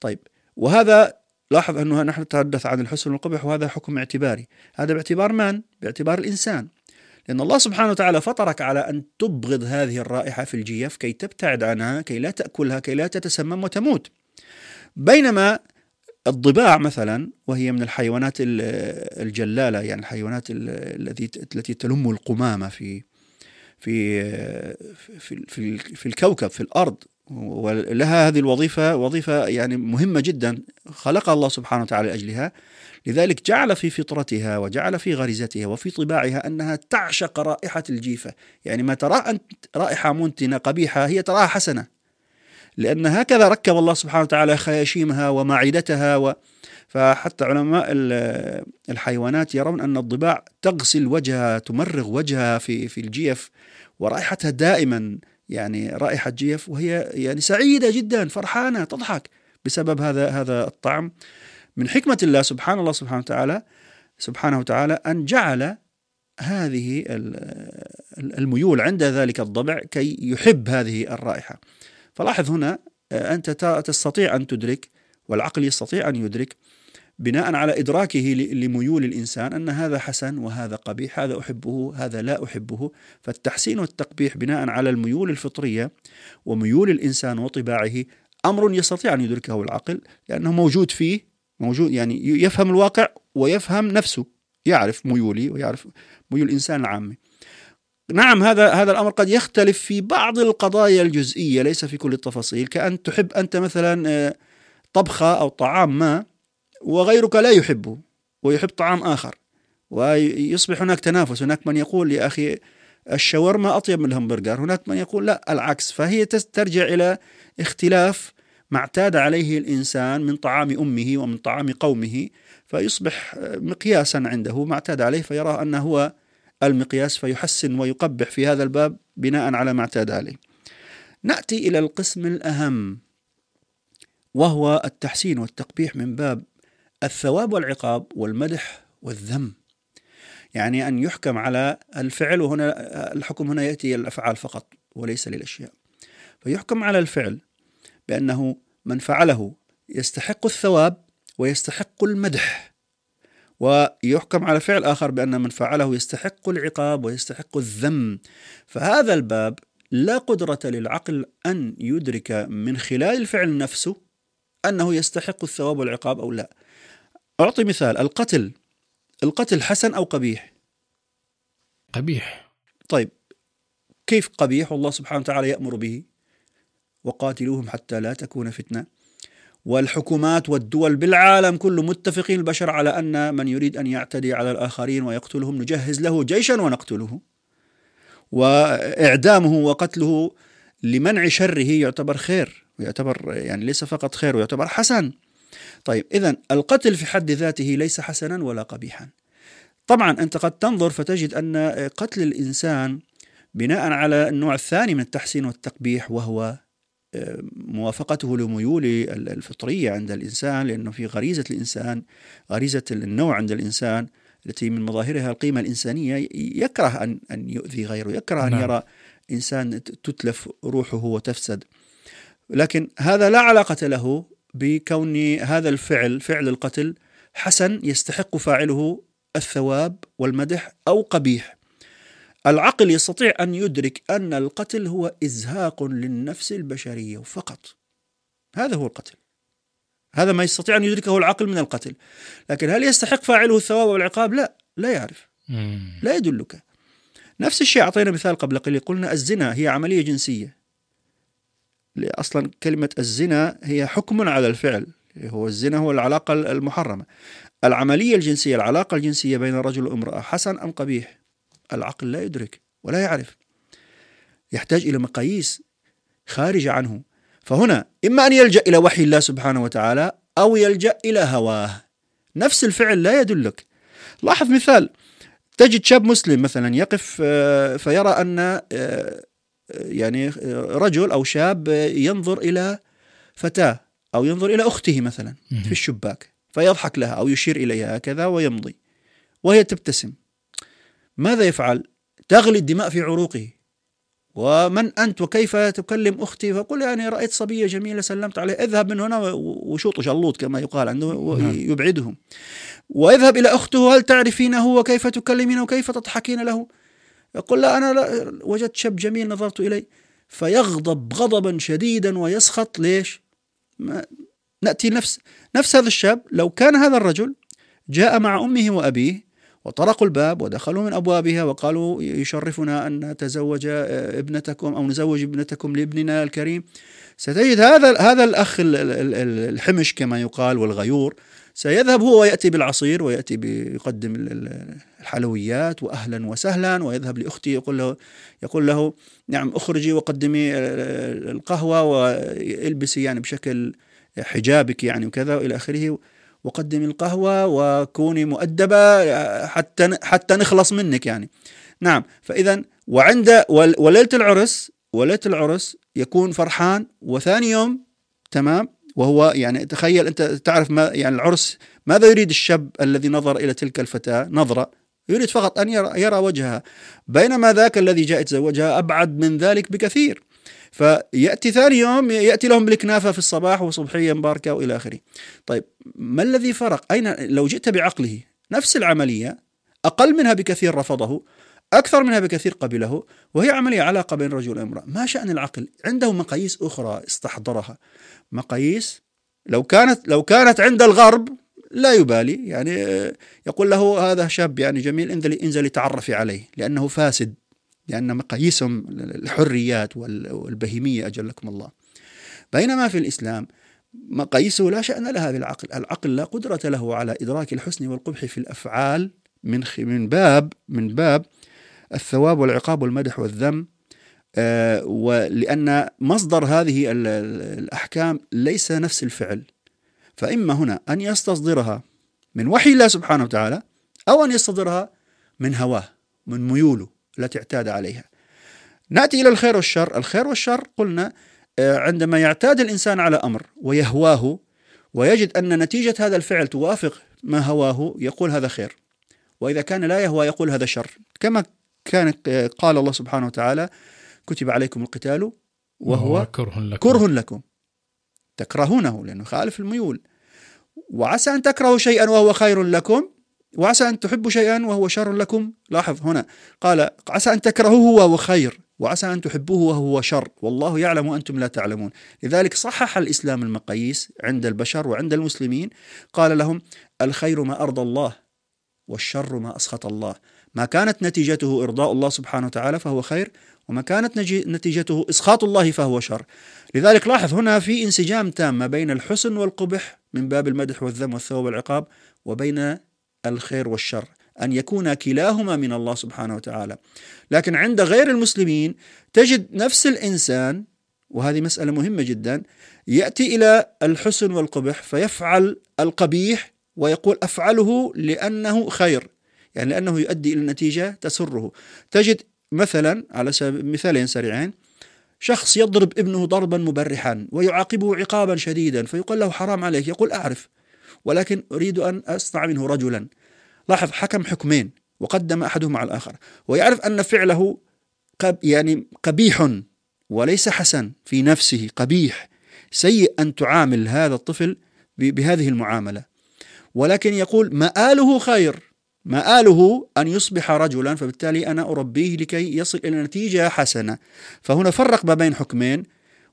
طيب وهذا لاحظ أنه نحن نتحدث عن الحسن والقبح وهذا حكم اعتباري. هذا باعتبار من؟ باعتبار الإنسان. لأن الله سبحانه وتعالى فطرك على أن تبغض هذه الرائحة في الجيف كي تبتعد عنها كي لا تأكلها كي لا تتسمم وتموت. بينما الضباع مثلا وهي من الحيوانات الجلالة يعني الحيوانات التي التي تلم القمامة في في في في, الكوكب في الأرض. ولها هذه الوظيفة وظيفة يعني مهمة جدا خلقها الله سبحانه وتعالى لأجلها. لذلك جعل في فطرتها وجعل في غريزتها وفي طباعها أنها تعشق رائحة الجيفة. يعني ما تراه أنت رائحة منتنة قبيحة هي تراها حسنة. لأن هكذا ركب الله سبحانه وتعالى خياشيمها ومعدتها و فحتى علماء الحيوانات يرون أن الضباع تغسل وجهها تمرغ وجهها في في الجيف ورائحتها دائما. يعني رائحة جيف وهي يعني سعيدة جدا فرحانة تضحك بسبب هذا هذا الطعم. من حكمة الله سبحان الله سبحانه وتعالى سبحانه وتعالى أن جعل هذه الميول عند ذلك الضبع كي يحب هذه الرائحة. فلاحظ هنا أنت تستطيع أن تدرك والعقل يستطيع أن يدرك بناء على إدراكه لميول الإنسان أن هذا حسن وهذا قبيح هذا أحبه هذا لا أحبه. فالتحسين والتقبيح بناء على الميول الفطرية وميول الإنسان وطباعه أمر يستطيع أن يدركه العقل لأنه موجود فيه موجود يعني يفهم الواقع ويفهم نفسه يعرف ميولي ويعرف ميول الإنسان العامي نعم هذا هذا الأمر قد يختلف في بعض القضايا الجزئية ليس في كل التفاصيل. كأن تحب أنت مثلا آه، طبخة أو طعام ما وغيرك لا يحبه ويحب طعام آخر. ويصبح هناك تنافس. هناك من يقول يا أخي الشاورما أطيب من الهمبرجر. هناك من يقول لا العكس. فهي ترجع إلى اختلاف ما اعتاد عليه الإنسان من طعام أمه ومن طعام قومه فيصبح مقياسا عنده. ما اعتاد عليه فيرى أنه هو المقياس فيحسن ويقبح في هذا الباب بناء على ما اعتاد عليه. نأتي إلى القسم الأهم وهو التحسين والتقبيح من باب الثواب والعقاب والمدح والذم. يعني أن يحكم على الفعل وهنا الحكم هنا يأتي الأفعال فقط وليس للأشياء. فيحكم على الفعل بأنه من فعله يستحق الثواب ويستحق المدح ويحكم على فعل آخر بأن من فعله يستحق العقاب ويستحق الذم. فهذا الباب لا قدرة للعقل أن يدرك من خلال الفعل نفسه أنه يستحق الثواب والعقاب أو لا. أعطي مثال القتل القتل حسن أو قبيح؟ قبيح. طيب كيف قبيح؟ والله سبحانه وتعالى يأمر به. وقاتلوهم حتى لا تكون فتنة. والحكومات والدول بالعالم كله متفقين البشر على أن من يريد أن يعتدي على الآخرين ويقتلهم نجهز له جيشا ونقتله. وإعدامه وقتله لمنع شره يعتبر خير ويعتبر يعني ليس فقط خير ويعتبر حسن. طيب إذا القتل في حد ذاته ليس حسنا ولا قبيحا. طبعا أنت قد تنظر فتجد أن قتل الإنسان بناء على النوع الثاني من التحسين والتقبيح وهو آه، موافقته لميول الفطرية عند الإنسان لأنه في غريزة الإنسان غريزة النوع عند الإنسان التي من مظاهرها القيمة الإنسانية. يكره أن أن يؤذي غيره يكره أن نعم. يرى إنسان تتلف روحه وتفسد. لكن هذا لا علاقة له بكون هذا الفعل فعل القتل حسن يستحق فاعله الثواب والمدح أو قبيح. العقل يستطيع أن يدرك أن القتل هو إزهاق للنفس البشرية فقط. هذا هو القتل. هذا ما يستطيع أن يدركه العقل من القتل. لكن هل يستحق فاعله الثواب والعقاب؟ لا، لا يعرف. لا يدلك. نفس الشيء أعطينا مثال قبل قليل قلنا الزنا هي عملية جنسية. أصلا كلمة الزنا هي حكم على الفعل هو الزنا هو العلاقة المحرمة. العملية الجنسية العلاقة الجنسية بين الرجل وامرأة حسن أم قبيح؟ العقل لا يدرك ولا يعرف. يحتاج إلى مقاييس خارجة عنه. فهنا إما أن يلجأ إلى وحي الله سبحانه وتعالى أو يلجأ إلى هواه. نفس الفعل لا يدلك. لاحظ مثال تجد شاب مسلم مثلا يقف آه، فيرى أن آه، يعني رجل أو شاب ينظر إلى فتاة أو ينظر إلى أخته مثلا في الشباك فيضحك لها أو يشير إليها هكذا ويمضي وهي تبتسم. ماذا يفعل؟ تغلي الدماء في عروقه. ومن أنت وكيف تكلم أختي؟ فقل يعني رأيت صبية جميلة سلمت عليه اذهب من هنا وشوط شلوط كما يقال عنده نعم. يبعدهم واذهب إلى أخته. هل تعرفينه؟ وكيف تكلمينه وكيف تضحكين له؟ يقول لا أنا لا وجدت شاب جميل نظرت إليه فيغضب غضبا شديدا ويسخط. ليش؟ ما نأتي نفس نفس هذا الشاب. لو كان هذا الرجل جاء مع أمه وأبيه وطرقوا الباب ودخلوا من أبوابها وقالوا يشرفنا أن نتزوج ابنتكم أو نزوج ابنتكم لابننا الكريم ستجد هذا هذا الأخ الحمش كما يقال والغيور سيذهب هو ويأتي بالعصير ويأتي بيقدم الحلويات واهلا وسهلا ويذهب لاخته يقول له يقول له نعم أخرجي وقدمي القهوة والبسي يعني بشكل حجابك يعني وكذا وإلى آخره وقدمي القهوة وكوني مؤدبة حتى حتى نخلص منك يعني. نعم فإذا وعند وليلة العرس وليلة العرس يكون فرحان وثاني يوم تمام وهو يعني تخيل أنت تعرف ما يعني العرس ماذا يريد الشاب الذي نظر إلى تلك الفتاة؟ نظرة. يريد فقط أن يرى, وجهها بينما ذاك الذي جاء يتزوجها أبعد من ذلك بكثير فيأتي ثاني يوم يأتي لهم بالكنافة في الصباح وصبحية مباركة وإلى آخره. طيب ما الذي فرق؟ أين لو جئت بعقله نفس العملية أقل منها بكثير رفضه أكثر منها بكثير قبله وهي عملية علاقة بين رجل وامرأة، ما شأن العقل؟ عنده مقاييس أخرى استحضرها. مقاييس لو كانت لو كانت عند الغرب لا يبالي. يعني يقول له هذا شاب يعني جميل انزلي انزلي تعرفي عليه لأنه فاسد لأن مقاييسهم الحريات والبهيمية أجلكم الله. بينما في الإسلام مقاييسه لا شأن لها بالعقل العقل. لا قدرة له على إدراك الحسن والقبح في الأفعال من من باب من باب الثواب والعقاب والمدح والذم آه ولأن مصدر هذه الأحكام ليس نفس الفعل. فإما هنا أن يستصدرها من وحي الله سبحانه وتعالى أو أن يستصدرها من هواه من ميوله التي اعتاد عليها. نأتي إلى الخير والشر، الخير والشر قلنا آه، عندما يعتاد الإنسان على أمر ويهواه ويجد أن نتيجة هذا الفعل توافق ما هواه يقول هذا خير. وإذا كان لا يهوى يقول هذا شر، كما كان آه، قال الله سبحانه وتعالى: كتب عليكم القتال وهو كره لكم. كره لكم. تكرهونه لأنه خالف الميول. وعسى أن تكرهوا شيئا وهو خير لكم وعسى أن تحبوا شيئا وهو شر لكم. لاحظ هنا قال عسى أن تكرهوه وهو خير وعسى أن تحبوه وهو شر. والله يعلم وأنتم لا تعلمون. لذلك صحح الإسلام المقاييس عند البشر وعند المسلمين قال لهم الخير ما أرضى الله والشر ما أسخط الله. ما كانت نتيجته إرضاء الله سبحانه وتعالى فهو خير وما كانت نتيجته إسخاط الله فهو شر. لذلك لاحظ هنا في انسجام تام ما بين الحسن والقبح من باب المدح والذم والثواب والعقاب وبين الخير والشر أن يكون كلاهما من الله سبحانه وتعالى. لكن عند غير المسلمين تجد نفس الإنسان وهذه مسألة مهمة جدا يأتي إلى الحسن والقبح فيفعل القبيح ويقول أفعله لأنه خير يعني لأنه يؤدي إلى نتيجه تسره. تجد مثلا على سبيل مثالين سريعين شخص يضرب ابنه ضربا مبرحا ويعاقبه عقابا شديدا فيقول له حرام عليك. يقول أعرف ولكن أريد أن أصنع منه رجلا. لاحظ حكم حكمين وقدم أحدهما على الآخر. ويعرف أن فعله قب يعني قبيح وليس حسن في نفسه قبيح. سيء أن تعامل هذا الطفل بهذه المعاملة. ولكن يقول مآله خير. مآله أن يصبح رجلا فبالتالي أنا أربيه لكي يصل إلى نتيجة حسنة. فهنا فرق ما بين حكمين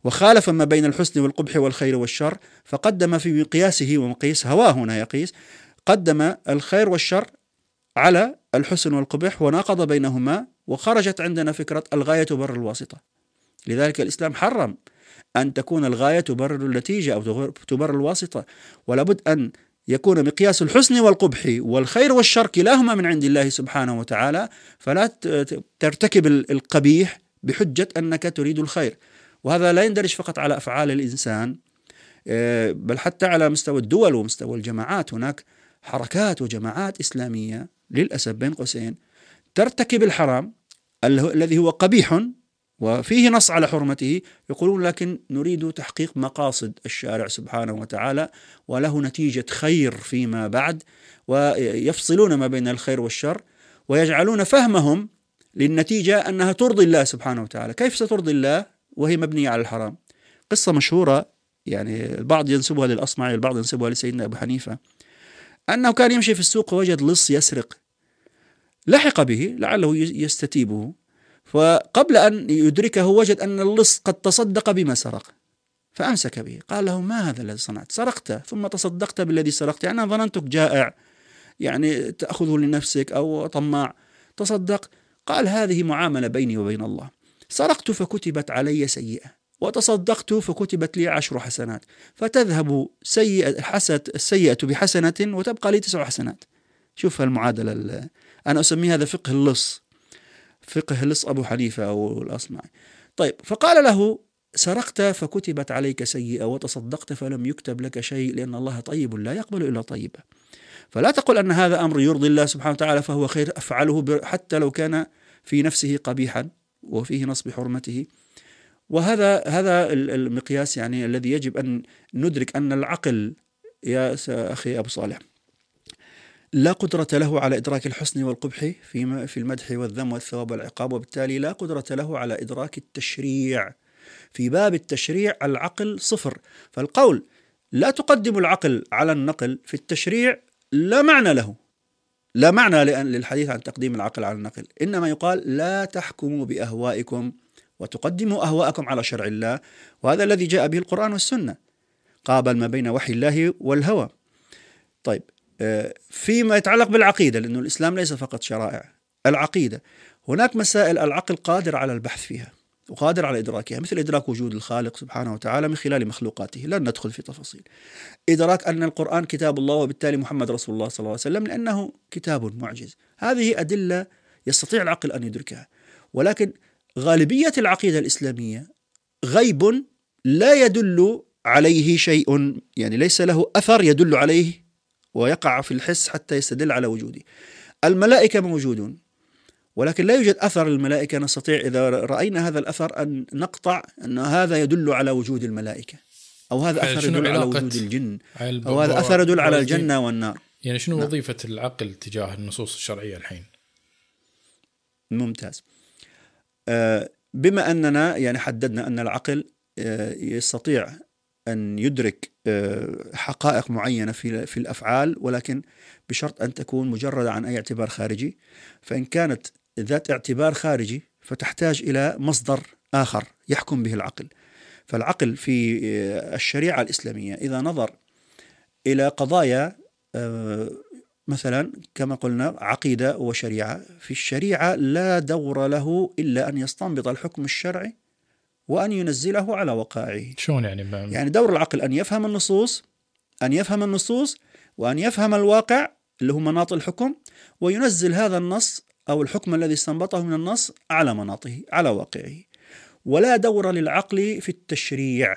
وخالف ما بين الحسن والقبح والخير والشر. فقدم في قياسه ومقيس هواه هنا يقيس قدم الخير والشر على الحسن والقبح وناقض بينهما وخرجت عندنا فكرة الغاية تبرر الواسطة. لذلك الإسلام حرم أن تكون الغاية تبرر النتيجة أو تبرر الواسطة. ولابد أن يكون مقياس الحسن والقبح والخير والشر كلاهما من عند الله سبحانه وتعالى فلا ترتكب القبيح بحجة أنك تريد الخير. وهذا لا يندرج فقط على أفعال الإنسان آه، بل حتى على مستوى الدول ومستوى الجماعات. هناك حركات وجماعات إسلامية للأسف بين قوسين ترتكب الحرام الذي هو قبيح وفيه نص على حرمته يقولون لكن نريد تحقيق مقاصد الشارع سبحانه وتعالى وله نتيجة خير فيما بعد ويفصلون ما بين الخير والشر ويجعلون فهمهم للنتيجة أنها ترضي الله سبحانه وتعالى. كيف سترضي الله وهي مبنية على الحرام؟ قصة مشهورة يعني البعض ينسبها للأصمعي البعض ينسبها لسيدنا أبو حنيفة أنه كان يمشي في السوق ووجد لص يسرق. لحق به لعله يستتيبه. فقبل أن يدركه وجد أن اللص قد تصدق بما سرق فأمسك به قال له ما هذا الذي صنعت؟ سرقت ثم تصدقت بالذي سرقت. يعني أنا ظننتك جائع يعني تأخذه لنفسك أو طماع. تصدق قال هذه معاملة بيني وبين الله. سرقت فكتبت علي سيئة وتصدقت فكتبت لي عشر حسنات. فتذهب سيئة حسنة السيئة بحسنة وتبقى لي تسع حسنات. شوف المعادلة أنا أسمي هذا فقه اللص. فقه اللص أبو حنيفة أو الأصمعي. طيب فقال له سرقت فكتبت عليك سيئة وتصدقت فلم يكتب لك شيء لأن الله طيب لا يقبل إلا طيبا فلا تقل أن هذا أمر يرضي الله سبحانه وتعالى فهو خير أفعله حتى لو كان في نفسه قبيحا وفيه نصب حرمته. وهذا هذا المقياس يعني الذي يجب أن ندرك أن العقل يا أخي أبو صالح لا قدرة له على إدراك الحسن والقبح في في المدح والذم والثواب والعقاب وبالتالي لا قدرة له على إدراك التشريع. في باب التشريع العقل صفر. فالقول لا تقدم العقل على النقل في التشريع لا معنى له. لا معنى للحديث عن تقديم العقل على النقل. إنما يقال لا تحكموا بأهوائكم وتقدموا أهواءكم على شرع الله. وهذا الذي جاء به القرآن والسنة. قابل ما بين وحي الله والهوى. طيب فيما يتعلق بالعقيدة لأن الإسلام ليس فقط شرائع العقيدة. هناك مسائل العقل قادر على البحث فيها وقادر على إدراكها مثل إدراك وجود الخالق سبحانه وتعالى من خلال مخلوقاته لن ندخل في تفاصيل. إدراك أن القرآن كتاب الله وبالتالي محمد رسول الله صلى الله عليه وسلم لأنه كتاب معجز. هذه أدلة يستطيع العقل أن يدركها. ولكن غالبية العقيدة الإسلامية غيب لا يدل عليه شيء يعني ليس له أثر يدل عليه ويقع في الحس حتى يستدل على وجوده. الملائكة موجودون ولكن لا يوجد أثر الملائكة نستطيع إذا رأينا هذا الأثر أن نقطع أن هذا يدل على وجود الملائكة أو هذا أثر يدل على وجود الجن أو هذا أثر يدل على الجنة والنار. يعني شنو نعم. وظيفة العقل تجاه النصوص الشرعية الحين؟ ممتاز. آه، بما أننا يعني حددنا أن العقل آه، يستطيع أن يدرك آه، حقائق معينة في في الأفعال ولكن بشرط أن تكون مجردة عن أي اعتبار خارجي. فإن كانت ذات اعتبار خارجي فتحتاج إلى مصدر آخر يحكم به العقل. فالعقل في الشريعة الإسلامية إذا نظر إلى قضايا مثلا كما قلنا عقيدة وشريعة في الشريعة لا دور له إلا أن يستنبط الحكم الشرعي وأن ينزله على وقائعه. شلون يعني يعني دور العقل أن يفهم النصوص أن يفهم النصوص وأن يفهم الواقع اللي هو مناط الحكم وينزل هذا النص أو الحكم الذي استنبطه من النص على مناطه على واقعه. ولا دور للعقل في التشريع.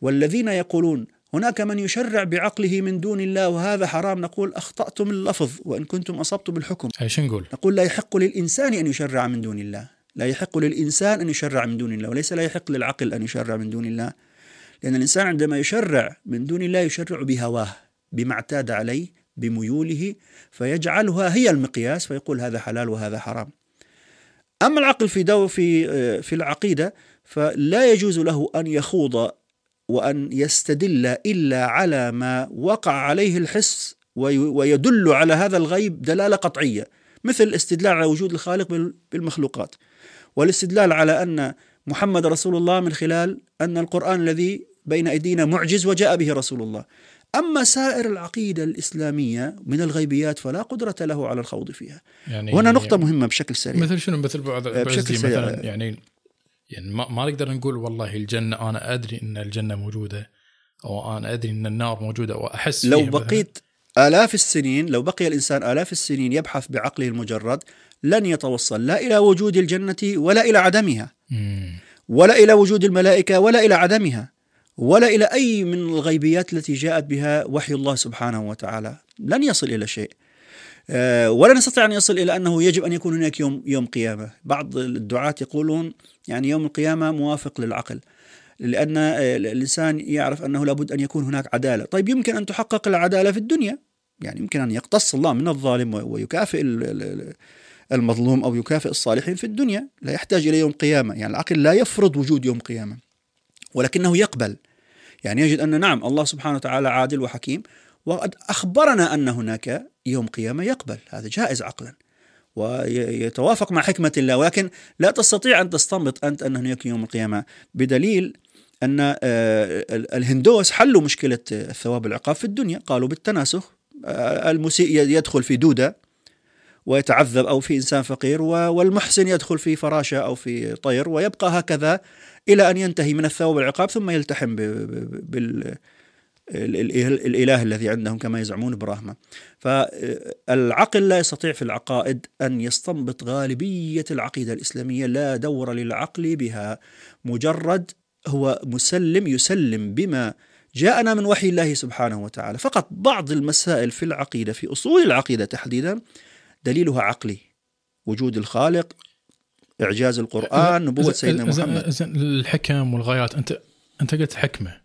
والذين يقولون هناك من يشرع بعقله من دون الله وهذا حرام نقول أخطأتم اللفظ وإن كنتم أصبتم أي شو نقول؟ نقول لا يحق للإنسان أن يشرع من دون الله. لا يحق للإنسان أن يشرع من دون الله وليس لا يحق للعقل أن يشرع من دون الله. لأن الإنسان عندما يشرع من دون الله يشرع بهواه بما اعتاد عليه بميوله فيجعلها هي المقياس فيقول هذا حلال وهذا حرام. أما العقل في دو في في العقيدة فلا يجوز له أن يخوض وأن يستدل إلا على ما وقع عليه الحس ويدل على هذا الغيب دلالة قطعية مثل الاستدلال على وجود الخالق بالمخلوقات. والاستدلال على أن محمد رسول الله من خلال أن القرآن الذي بين أيدينا معجز وجاء به رسول الله. أما سائر العقيدة الإسلامية من الغيبيات فلا قدرة له على الخوض فيها. يعني وهنا نقطة يعني مهمة بشكل سريع. مثل شنو؟ مثل بعض بشكل سريع. مثلا يعني يعني ما, ما نقدر نقول والله الجنة أنا أدري أن الجنة موجودة أو أنا أدري أن النار موجودة وأحس لو بقيت آلاف السنين لو بقي الإنسان آلاف السنين يبحث بعقله المجرد لن يتوصل لا إلى وجود الجنة ولا إلى عدمها ولا إلى وجود الملائكة ولا إلى عدمها ولا إلى أي من الغيبيات التي جاءت بها وحي الله سبحانه وتعالى. لن يصل إلى شيء. آه، ولا نستطيع أن يصل إلى أنه يجب أن يكون هناك يوم يوم قيامة. بعض الدعاة يقولون يعني يوم القيامة موافق للعقل لأن آه، الإنسان يعرف أنه لابد أن يكون هناك عدالة. طيب يمكن أن تحقق العدالة في الدنيا؟ يعني يمكن أن يقتص الله من الظالم ويكافئ المظلوم أو يكافئ الصالحين في الدنيا لا يحتاج إلى يوم قيامة. يعني العقل لا يفرض وجود يوم قيامة ولكنه يقبل. يعني يجد أن نعم الله سبحانه وتعالى عادل وحكيم وقد أخبرنا أن هناك يوم قيامة يقبل. هذا جائز عقلا ويتوافق مع حكمة الله ولكن لا تستطيع أن تستنبط أنت أن هناك يوم القيامة. بدليل أن آه، الهندوس حلوا مشكلة الثواب والعقاب في الدنيا. قالوا بالتناسخ آه، المسيء يدخل في دودة. ويتعذب أو في إنسان فقير والمحسن يدخل في فراشة أو في طير ويبقى هكذا إلى أن ينتهي من الثواب والعقاب ثم يلتحم بال الإله الذي عندهم كما يزعمون برحمة. فالعقل لا يستطيع في العقائد أن يستنبط غالبية العقيدة الإسلامية لا دور للعقل بها مجرد هو مسلم يسلم بما جاءنا من وحي الله سبحانه وتعالى. فقط بعض المسائل في العقيدة في أصول العقيدة تحديدا دليلها عقلي. وجود الخالق إعجاز القرآن نبوة سيدنا محمد. الحكم والغايات أنت أنت قلت حكمة.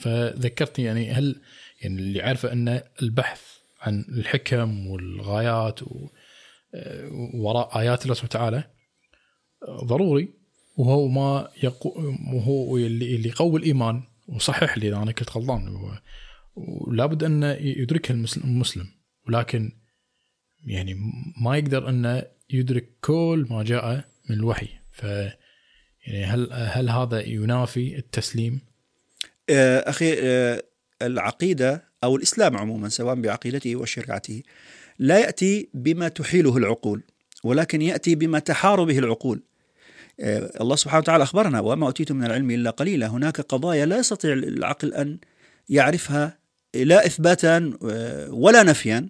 فذكرتني يعني هل يعني اللي عارفه أن البحث عن الحكم والغايات وراء آيات الله سبحانه وتعالى ضروري وهو ما يقو وهو اللي يقوي الإيمان وصحح لي إذا أنا كنت غلطان. ولابد أن يدركها المسلم. ولكن يعني ما يقدر انه يدرك كل ما جاء من الوحي ف يعني هل هل هذا ينافي التسليم؟ آه، أخي آه، العقيدة أو الإسلام عموما سواء بعقيدته وشريعته لا يأتي بما تحيله العقول ولكن يأتي بما تحار به العقول. آه، الله سبحانه وتعالى أخبرنا وما أوتيتم من العلم إلا قليلا، هناك قضايا لا يستطيع العقل أن يعرفها لا اثباتا ولا نفيا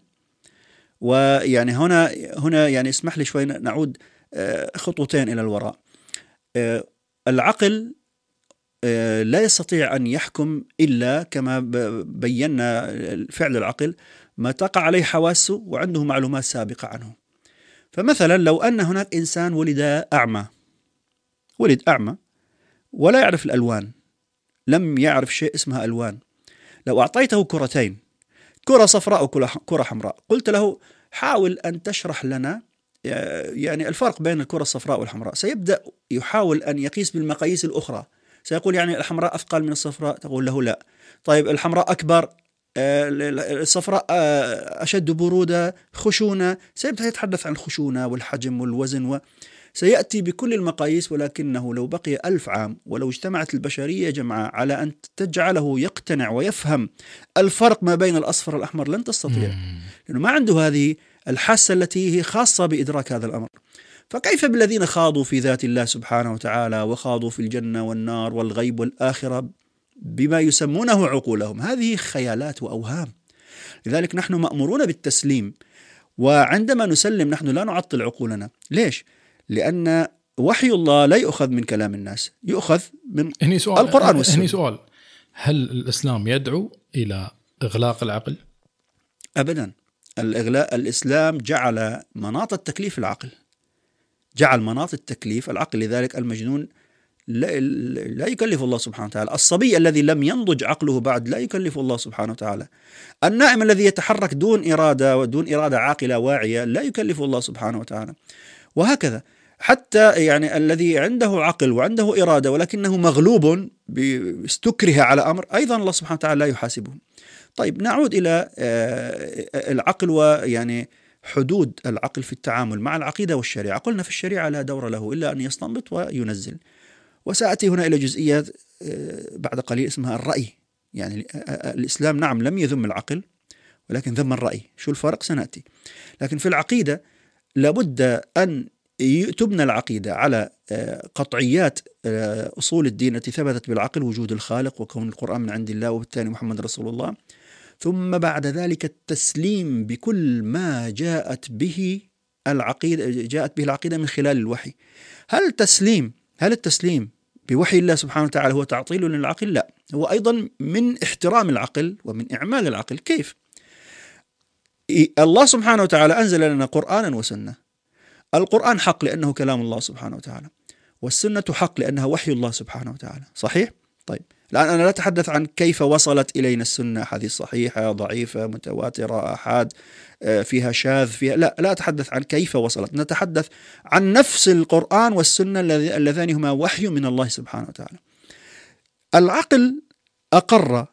ويعني هنا هنا يعني اسمح لي شوي نعود آه، خطوتين إلى الوراء. آه، العقل آه، لا يستطيع أن يحكم إلا كما بينا فعل العقل ما تقع عليه حواسه وعنده معلومات سابقة عنه. فمثلا لو أن هناك إنسان ولد أعمى ولد أعمى ولا يعرف الألوان لم يعرف شيء اسمها ألوان لو أعطيته كرتين كرة صفراء وكرة حمراء. قلت له حاول أن تشرح لنا يعني الفرق بين الكرة الصفراء والحمراء. سيبدأ يحاول أن يقيس بالمقاييس الأخرى. سيقول يعني الحمراء أثقل من الصفراء؟ تقول له لا. طيب الحمراء أكبر الصفراء أشد برودة خشونة. سيبدأ يتحدث عن الخشونة والحجم والوزن و سيأتي بكل المقاييس ولكنه لو بقي ألف عام ولو اجتمعت البشرية جمعاء على أن تجعله يقتنع ويفهم الفرق ما بين الأصفر والأحمر لن تستطيع. لأنه ما عنده هذه الحاسة التي هي خاصة بإدراك هذا الأمر. فكيف بالذين خاضوا في ذات الله سبحانه وتعالى وخاضوا في الجنة والنار والغيب والآخرة بما يسمونه عقولهم؟ هذه خيالات وأوهام. لذلك نحن مأمورون بالتسليم وعندما نسلم نحن لا نعطل عقولنا. ليش؟ لأن وحي الله لا يؤخذ من كلام الناس يؤخذ من هني سؤال القرآن والسنة. هني سؤال. هل الإسلام يدعو إلى إغلاق العقل؟ أبدا. الإغلاق الإسلام جعل مناط التكليف العقل. جعل مناط التكليف العقل. لذلك المجنون لا, لا يكلف الله سبحانه وتعالى. الصبي الذي لم ينضج عقله بعد لا يكلف الله سبحانه وتعالى. النائم الذي يتحرك دون إرادة ودون إرادة عاقلة واعية لا يكلف الله سبحانه وتعالى. وهكذا. حتى يعني الذي عنده عقل وعنده إرادة ولكنه مغلوب استكره على أمر أيضا الله سبحانه وتعالى لا يحاسبه. طيب نعود إلى آه، العقل ويعني حدود العقل في التعامل مع العقيدة والشريعة. قلنا في الشريعة لا دور له إلا أن يستنبط وينزل. وسأتي هنا إلى جزئية آه، بعد قليل اسمها الرأي. يعني آه، الإسلام نعم لم يذم العقل ولكن ذم الرأي. شو الفرق؟ سنأتي. لكن في العقيدة لابد أن تبنى العقيدة على آه، قطعيات آه، أصول الدين التي ثبتت بالعقل وجود الخالق وكون القرآن من عند الله وبالتالي محمد رسول الله. ثم بعد ذلك التسليم بكل ما جاءت به العقيدة جاءت به العقيدة من خلال الوحي. هل التسليم هل التسليم بوحي الله سبحانه وتعالى هو تعطيل للعقل؟ لا. هو أيضا من احترام العقل ومن إعمال العقل. كيف؟ الله سبحانه وتعالى أنزل لنا قرآنا وسنة. القرآن حق لأنه كلام الله سبحانه وتعالى. والسنة حق لأنها وحي الله سبحانه وتعالى. صحيح؟ طيب. الآن أنا لا أتحدث عن كيف وصلت إلينا السنة. حديث صحيحة ضعيفة متواترة أحاد آه، فيها شاذ فيها لا لا أتحدث عن كيف وصلت. نتحدث عن نفس القرآن والسنة اللذان هما وحي من الله سبحانه وتعالى. العقل أقر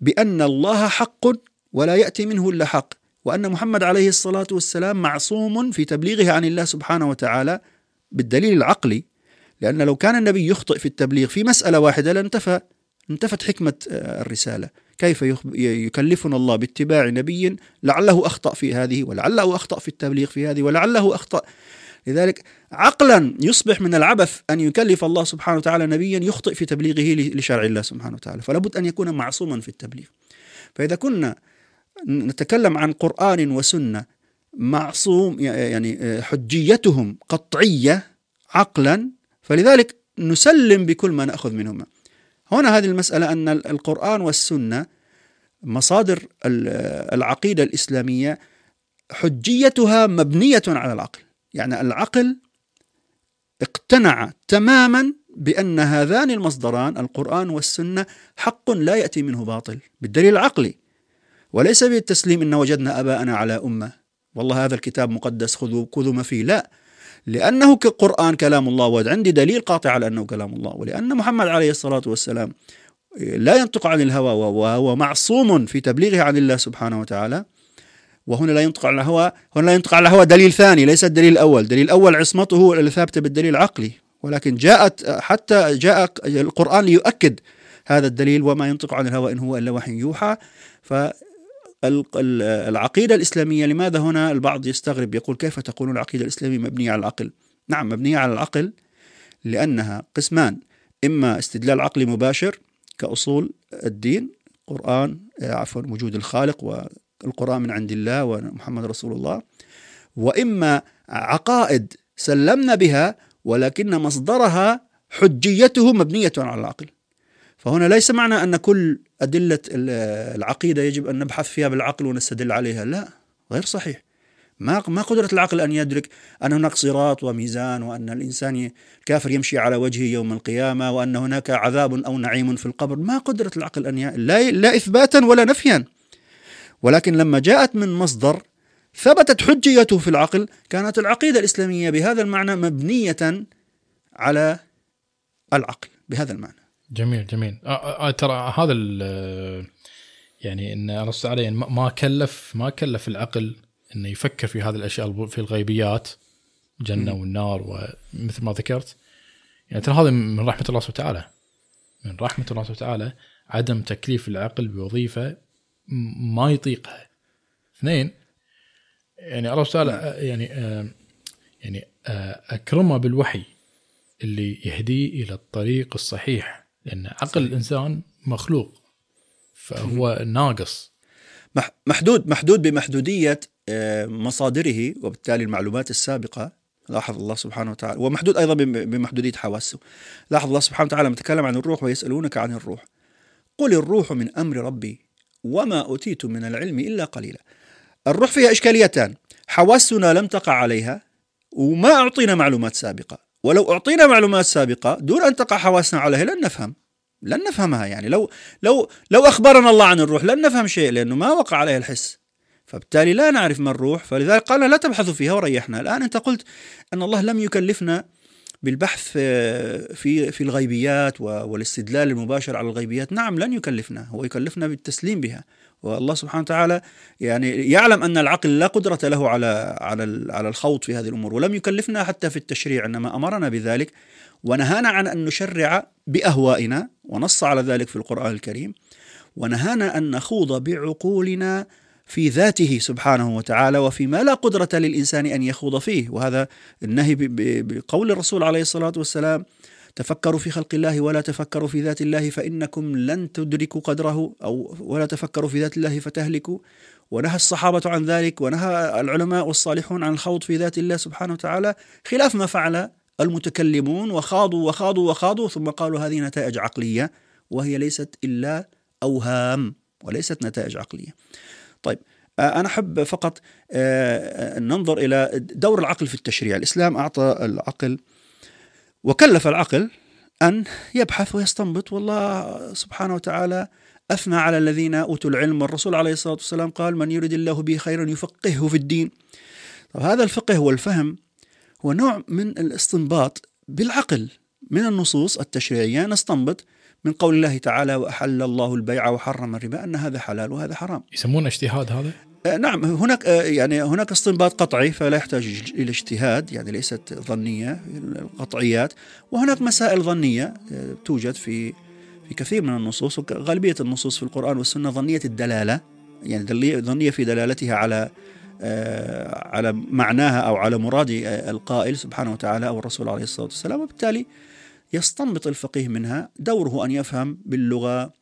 بأن الله حق ولا يأتي منه إلا حق. وأن محمد عليه الصلاة والسلام معصوم في تبليغه عن الله سبحانه وتعالى بالدليل العقلي لأن لو كان النبي يخطئ في التبليغ في مسألة واحدة لانتفى انتفت حكمة آه، الرسالة. كيف يكلفنا الله باتباع نبي لعله أخطأ في هذه ولعله أخطأ في التبليغ في هذه ولعله أخطأ؟ لذلك عقلا يصبح من العبث أن يكلف الله سبحانه وتعالى نبيا يخطئ في تبليغه لشرع الله سبحانه وتعالى. فلا بد أن يكون معصوما في التبليغ. فإذا كنا نتكلم عن قرآن وسنة معصوم يعني حجيتهم قطعية عقلا فلذلك نسلم بكل ما نأخذ منهما. هنا هذه المسألة أن القرآن والسنة مصادر العقيدة الإسلامية حجيتها مبنية على العقل. يعني العقل اقتنع تماما بأن هذان المصدران القرآن والسنة حق لا يأتي منه باطل بالدليل العقلي. وليس بالتسليم إن وجدنا أباءنا على أمة. والله هذا الكتاب مقدس خذوا خذوا ما فيه. لا. لأنه كقرآن كلام الله وعندي دليل قاطع على أنه كلام الله. ولأن محمد عليه الصلاة والسلام لا ينطق عن الهوى وهو معصوم في تبليغه عن الله سبحانه وتعالى. وهنا لا ينطق عن الهوى هنا لا ينطق عن الهوى دليل ثاني ليس الدليل الأول. الدليل الأول عصمته الثابتة بالدليل العقلي. ولكن جاءت حتى جاء القرآن ليؤكد هذا الدليل وما ينطق عن الهوى إن هو إلا وحي يوحى. فالعقيدة الإسلامية لماذا هنا البعض يستغرب يقول كيف تقول العقيدة الإسلامية مبنية على العقل؟ نعم مبنية على العقل لأنها قسمان إما استدلال عقلي مباشر كأصول الدين قرآن عفوا وجود الخالق والقرآن من عند الله ومحمد رسول الله وإما عقائد سلمنا بها ولكن مصدرها حجيته مبنية على العقل. فهنا ليس معنى أن كل أدلة العقيدة يجب أن نبحث فيها بالعقل ونستدل عليها. لا غير صحيح. ما ما قدرة العقل أن يدرك أن هناك صراط وميزان وأن الإنسان الكافر يمشي على وجهه يوم القيامة وأن هناك عذاب أو نعيم في القبر. ما قدرة العقل أن ي... لا, لا إثباتا ولا نفيا. ولكن لما جاءت من مصدر ثبتت حجيته في العقل كانت العقيدة الإسلامية بهذا المعنى مبنية على العقل بهذا المعنى. جميل جميل. آه, آه، ترى هذا يعني إن ارسطو عليه ما كلف ما كلف العقل إنه يفكر في هذه الأشياء في الغيبيات الجنه والنار ومثل ما ذكرت. يعني ترى هذا من رحمة الله سبحانه وتعالى. من رحمة الله سبحانه وتعالى عدم تكليف العقل بوظيفة ما يطيقها. اثنين يعني الله سبحانه وتعالى يعني آه يعني آه أكرمه بالوحي اللي يهديه إلى الطريق الصحيح. لأن عقل. الإنسان مخلوق فهو ناقص. محدود محدود بمحدودية آه، مصادره وبالتالي المعلومات السابقة. لاحظ الله سبحانه وتعالى ومحدود أيضا بمحدودية حواسه. لاحظ الله سبحانه وتعالى متكلم عن الروح ويسألونك عن الروح. قل الروح من أمر ربي وما اوتيتم من العلم إلا قليلا. الروح فيها إشكاليتان. حواسنا لم تقع عليها وما أعطينا معلومات سابقة. ولو أعطينا معلومات سابقة دون أن تقع حواسنا عليها لن نفهم. لن نفهمها يعني. لو لو لو أخبرنا الله عن الروح لن نفهم شيء لأنه ما وقع عليها الحس. فبالتالي لا نعرف ما الروح. فلذلك قال لا تبحثوا فيها وريحنا. الآن أنت قلت أن الله لم يكلفنا بالبحث في في الغيبيات والاستدلال المباشر على الغيبيات. نعم لن يكلفنا. هو يكلفنا بالتسليم بها. والله سبحانه وتعالى يعني يعلم أن العقل لا قدرة له على على على الخوض في هذه الأمور ولم يكلفنا حتى في التشريع إنما أمرنا بذلك ونهانا عن أن نشرع بأهوائنا ونص على ذلك في القرآن الكريم ونهانا أن نخوض بعقولنا في ذاته سبحانه وتعالى وفيما لا قدرة للإنسان أن يخوض فيه وهذا النهي بقول الرسول عليه الصلاة والسلام تفكروا في خلق الله ولا تفكروا في ذات الله فإنكم لن تدركوا قدره أو ولا تفكروا في ذات الله فتهلكوا. ونهى الصحابة عن ذلك ونهى العلماء والصالحون عن الخوض في ذات الله سبحانه وتعالى خلاف ما فعل المتكلمون وخاضوا وخاضوا وخاضوا ثم قالوا هذه نتائج عقلية وهي ليست إلا أوهام وليست نتائج عقلية. طيب آه، أنا أحب فقط آه، أن ننظر إلى دور العقل في التشريع. الإسلام أعطى العقل وكلف العقل أن يبحث ويستنبط والله سبحانه وتعالى أثنى على الذين أوتوا العلم. والرسول عليه الصلاة والسلام قال من يريد الله به خيرا يفقهه في الدين. طب هذا الفقه والفهم هو نوع من الاستنباط بالعقل من النصوص التشريعية. نستنبط من قول الله تعالى وأحل الله البيع وحرم الربا أن هذا حلال وهذا حرام. يسمونه اجتهاد هذا؟ آه، نعم هناك آه، يعني هناك استنباط قطعي فلا يحتاج إلى اجتهاد يعني ليست ظنية القطعيات. وهناك مسائل ظنية آه، توجد في في كثير من النصوص وغالبية النصوص في القرآن والسنة ظنية الدلالة يعني ظنية في دلالتها على على معناها أو على مراد القائل سبحانه وتعالى أو الرسول عليه الصلاة والسلام. وبالتالي يستنبط الفقيه منها دوره أن يفهم باللغة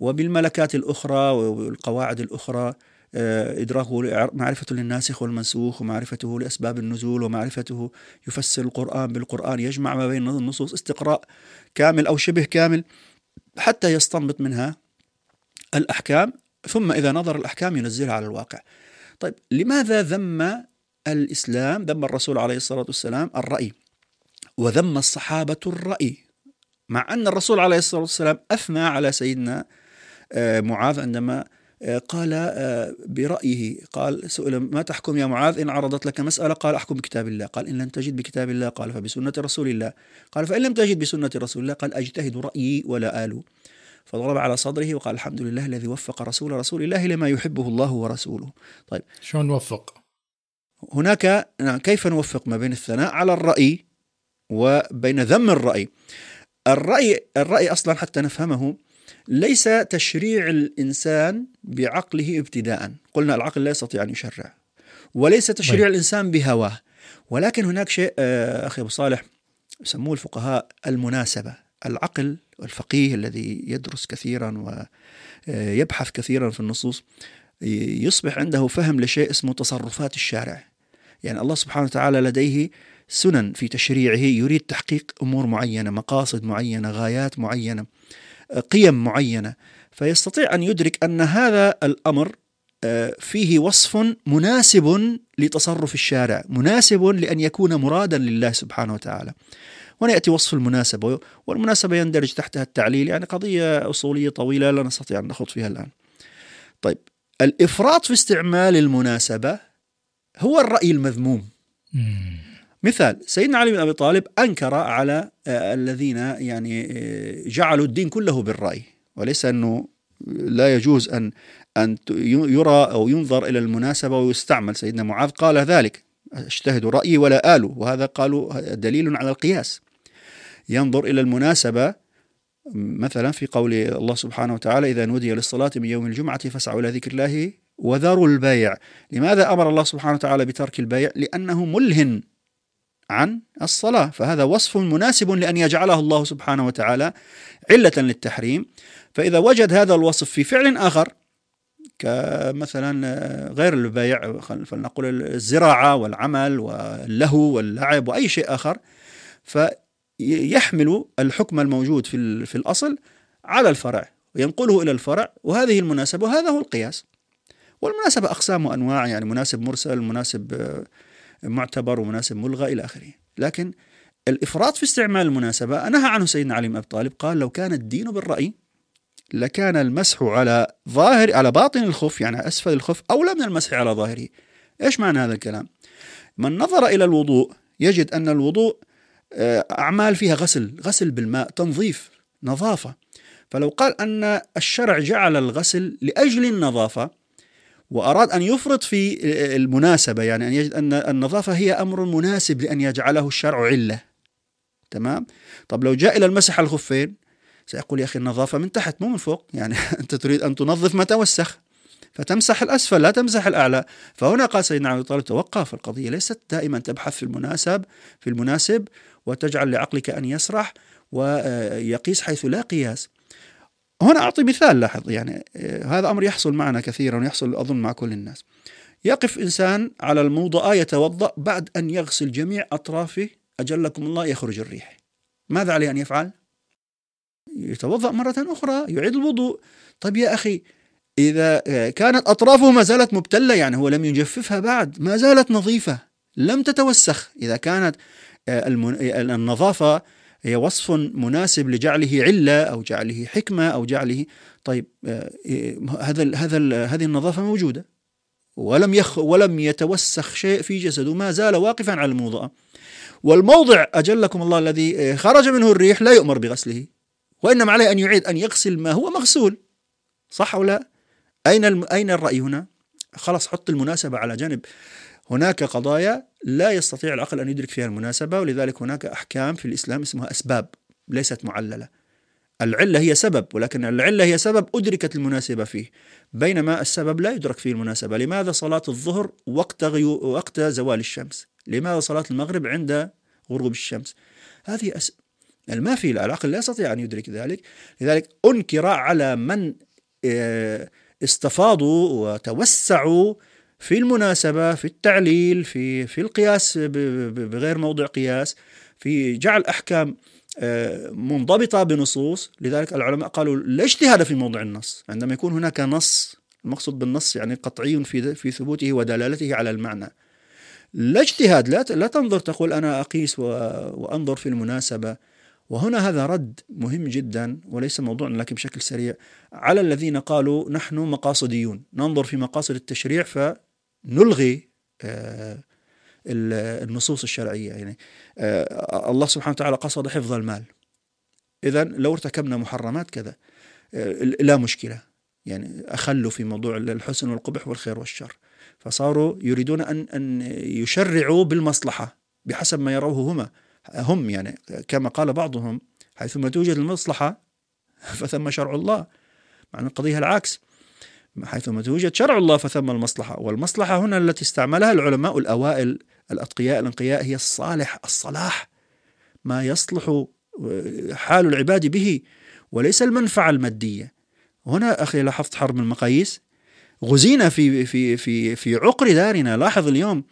وبالملكات الأخرى والقواعد الأخرى. إدراكه معرفة للناسخ والمنسوخ ومعرفته لأسباب النزول ومعرفته يفسر القرآن بالقرآن يجمع ما بين النصوص استقراء كامل أو شبه كامل حتى يستنبط منها الأحكام ثم إذا نظر الأحكام ينزلها على الواقع. طيب لماذا ذم الإسلام ذم الرسول عليه الصلاة والسلام الرأي؟ وذم الصحابة الرأي مع أن الرسول عليه الصلاة والسلام أثنى على سيدنا آه، معاذ عندما آه، قال آه، برأيه قال سئل ما تحكم يا معاذ؟ إن عرضت لك مسألة قال أحكم بكتاب الله. قال إن لم تجد بكتاب الله قال فبسنة رسول الله. قال فإن لم تجد بسنة رسول الله قال أجتهد رأيي ولا آل. فضرب على صدره وقال الحمد لله الذي وفق رسول رسول الله لما يحبه الله ورسوله. طيب. شلون نوفق هناك نعم، كيف نوفق ما بين الثناء على الرأي وبين ذم الرأي؟ الرأي الرأي أصلا حتى نفهمه ليس تشريع الإنسان بعقله ابتداء. قلنا العقل لا يستطيع أن يشرع وليس تشريع طيب. الإنسان بهواه. ولكن هناك شيء آه، أخي أبو صالح يسموه الفقهاء المناسبة. العقل والفقيه الذي يدرس كثيرا ويبحث كثيرا في النصوص يصبح عنده فهم لشيء اسمه تصرفات الشارع. يعني الله سبحانه وتعالى لديه سنن في تشريعه يريد تحقيق أمور معينة، مقاصد معينة، غايات معينة، قيم معينة، فيستطيع أن يدرك أن هذا الأمر آه، فيه وصف مناسب لتصرف الشارع، مناسب لأن يكون مرادا لله سبحانه وتعالى. هنا يأتي وصف المناسبة والمناسبة يندرج تحتها التعليل، يعني قضية أصولية طويلة لا نستطيع أن نخوض فيها الآن. طيب الإفراط في استعمال المناسبة هو الرأي المذموم. مثال سيدنا علي بن أبي طالب أنكر على آه، الذين يعني آه، جعلوا الدين كله بالرأي وليس أنه لا يجوز أن أن يرى أو ينظر إلى المناسبة ويستعمل. سيدنا معاذ قال ذلك اجتهد رأيي ولا آله وهذا قالوا دليل على القياس. ينظر إلى المناسبة مثلا في قول الله سبحانه وتعالى إذا نودي للصلاة من يوم الجمعة فاسعوا إلى ذكر الله وذروا البيع. لماذا أمر الله سبحانه وتعالى بترك البيع؟ لأنه ملهن. عن الصلاة فهذا وصف مناسب لأن يجعله الله سبحانه وتعالى علة للتحريم. فإذا وجد هذا الوصف في فعل آخر كمثلا غير البيع فلنقول الزراعة والعمل واللهو واللعب وأي شيء آخر فيحمل الحكم الموجود في, في الأصل على الفرع وينقله إلى الفرع وهذه المناسبة وهذا هو القياس. والمناسبة أقسام وأنواع يعني مناسب مرسل مناسب معتبر ومناسب ملغى إلى آخره. لكن الإفراط في استعمال المناسبة نهى عنه سيدنا علي بن أبي طالب قال لو كان الدين بالرأي لكان المسح على ظاهر على باطن الخف يعني أسفل الخف أولى من المسح على ظاهره. إيش معنى هذا الكلام؟ من نظر إلى الوضوء يجد أن الوضوء آه، أعمال فيها غسل غسل بالماء تنظيف نظافة. فلو قال أن الشرع جعل الغسل لأجل النظافة وأراد أن يفرط في المناسبة يعني أن يجد أن النظافة هي أمر مناسب لأن يجعله الشرع علة. تمام؟ طب لو جاء إلى المسح الخفين سيقول يا أخي النظافة من تحت مو من فوق يعني أنت تريد أن تنظف ما توسخ فتمسح الأسفل لا تمسح الأعلى. فهنا قال سيدنا علي طالب توقف القضية ليست دائما تبحث في المناسب في المناسب وتجعل لعقلك أن يسرح ويقيس حيث لا قياس. هنا أعطي مثال لاحظ يعني آه، هذا أمر يحصل معنا كثيرا ويحصل أظن مع كل الناس. يقف إنسان على الموضأة يتوضأ بعد أن يغسل جميع أطرافه أجلكم الله يخرج الريح. ماذا عليه أن يفعل؟ يتوضأ مرة أخرى يعيد الوضوء. طيب يا أخي إذا كانت أطرافه ما زالت مبتلة يعني هو لم يجففها بعد ما زالت نظيفة لم تتوسخ. إذا كانت النظافة هي وصف مناسب لجعله علة أو جعله حكمة أو جعله طيب هذا هذا هذه النظافة موجودة. ولم يخ ولم يتوسخ شيء في جسده ما زال واقفا على الموضع والموضع أجلكم الله الذي خرج منه الريح لا يؤمر بغسله وإنما عليه أن يعيد أن يغسل ما هو مغسول. صح أو لا؟ أين أين الرأي هنا؟ خلاص حط المناسبة على جانب. هناك قضايا لا يستطيع العقل أن يدرك فيها المناسبة ولذلك هناك أحكام في الإسلام اسمها أسباب ليست معللة. العلة هي سبب ولكن العلة هي سبب أدركت المناسبة فيه. بينما السبب لا يدرك فيه المناسبة. لماذا صلاة الظهر وقت, غيو وقت زوال الشمس؟ لماذا صلاة المغرب عند غروب الشمس؟ هذه أس... ما في العقل لا يستطيع أن يدرك ذلك. لذلك أنكر على من آه، استفاضوا وتوسعوا في المناسبة في التعليل في في القياس بغير موضع قياس في جعل أحكام آه، منضبطة بنصوص. لذلك العلماء قالوا لا اجتهاد في موضع النص. عندما يكون هناك نص المقصود بالنص يعني قطعي في في ثبوته ودلالته على المعنى. لا اجتهاد لا لا تنظر تقول أنا أقيس وأنظر في المناسبة. وهنا هذا رد مهم جدا وليس موضوع لكن بشكل سريع. على الذين قالوا نحن مقاصديون. ننظر في مقاصد التشريع فنلغي آه، النصوص الشرعية. يعني آه، الله سبحانه وتعالى قصد حفظ المال. إذا لو ارتكبنا محرمات كذا آه، لا مشكلة. يعني اخلوا في موضوع الحسن والقبح والخير والشر. فصاروا يريدون أن أن يشرعوا بالمصلحة بحسب ما يروه هما. هم يعني كما قال بعضهم حيثما توجد المصلحة فثم شرع الله. مع القضية العكس. حيثما توجد شرع الله فثم المصلحة. والمصلحة هنا التي استعملها العلماء الأوائل الأتقياء الأنقياء هي الصالح الصلاح. ما يصلح آه، حال العباد به وليس المنفعة المادية. هنا أخي لاحظت حرب المقاييس. غزينا في في في في عقر دارنا. لاحظ اليوم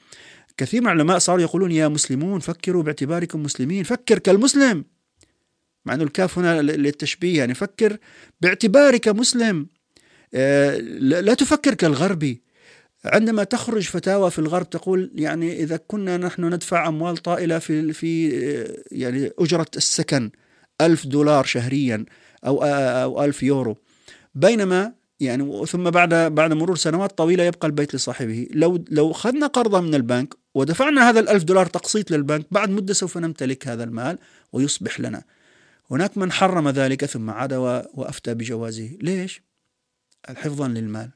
كثير من العلماء صاروا يقولون يا مسلمون فكروا باعتباركم مسلمين. فكر كالمسلم. مع إنه الكاف هنا للتشبيه يعني فكر باعتبارك مسلم. لا تفكر كالغربي عندما تخرج فتاوى في الغرب تقول يعني إذا كنا نحن ندفع أموال طائلة في في يعني أجرة السكن ألف دولار شهريا أو أو ألف يورو. بينما يعني ثم بعد بعد مرور سنوات طويلة يبقى البيت لصاحبه. لو لو أخذنا قرضا من البنك ودفعنا هذا الألف دولار تقسيط للبنك بعد مدة سوف نمتلك هذا المال ويصبح لنا. هناك من حرم ذلك ثم عاد وأفتى بجوازه. ليش؟ حفظا للمال.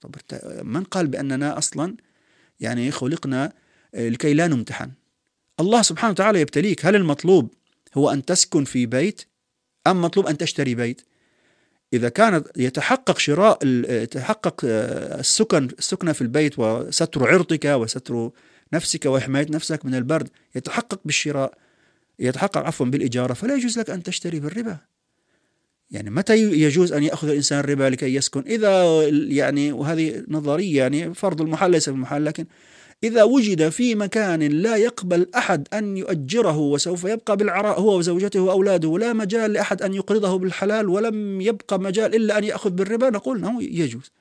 طب من قال بأننا أصلا يعني خلقنا آه، لكي لا نمتحن؟ الله سبحانه وتعالى يبتليك. هل المطلوب هو أن تسكن في بيت أم مطلوب أن تشتري بيت؟ إذا كانت يتحقق شراء يتحقق آه، السكن السكنة في البيت وستر عرضك وستر نفسك وحماية نفسك من البرد يتحقق بالشراء يتحقق عفوا بالإجارة فلا يجوز لك أن تشتري بالربا. يعني متى يجوز أن يأخذ الإنسان الربا لكي يسكن؟ إذا يعني وهذه نظرية يعني فرض المحال ليس بالمحال لكن إذا وجد في مكان لا يقبل أحد أن يؤجره وسوف يبقى بالعراء هو وزوجته وأولاده لا مجال لأحد أن يقرضه بالحلال ولم يبقى مجال إلا أن يأخذ بالربا نقول نعم يجوز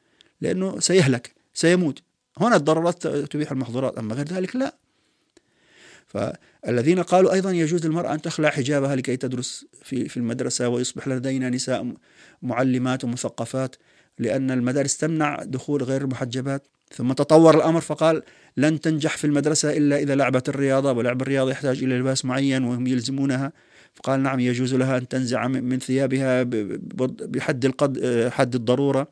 لأنه سيهلك سيموت. هنا الضرورات تبيح المحظورات أما غير ذلك لا. فالذين قالوا أيضا يجوز للمرأة أن تخلع حجابها لكي تدرس في في المدرسة ويصبح لدينا نساء معلمات ومثقفات لأن المدارس تمنع دخول غير المحجبات. ثم تطور الأمر فقال لن تنجح في المدرسة إلا إذا لعبت الرياضة ولعب الرياضة يحتاج إلى لباس معين وهم يلزمونها. فقال نعم يجوز لها أن تنزع من ثيابها بحد القد حد الضرورة.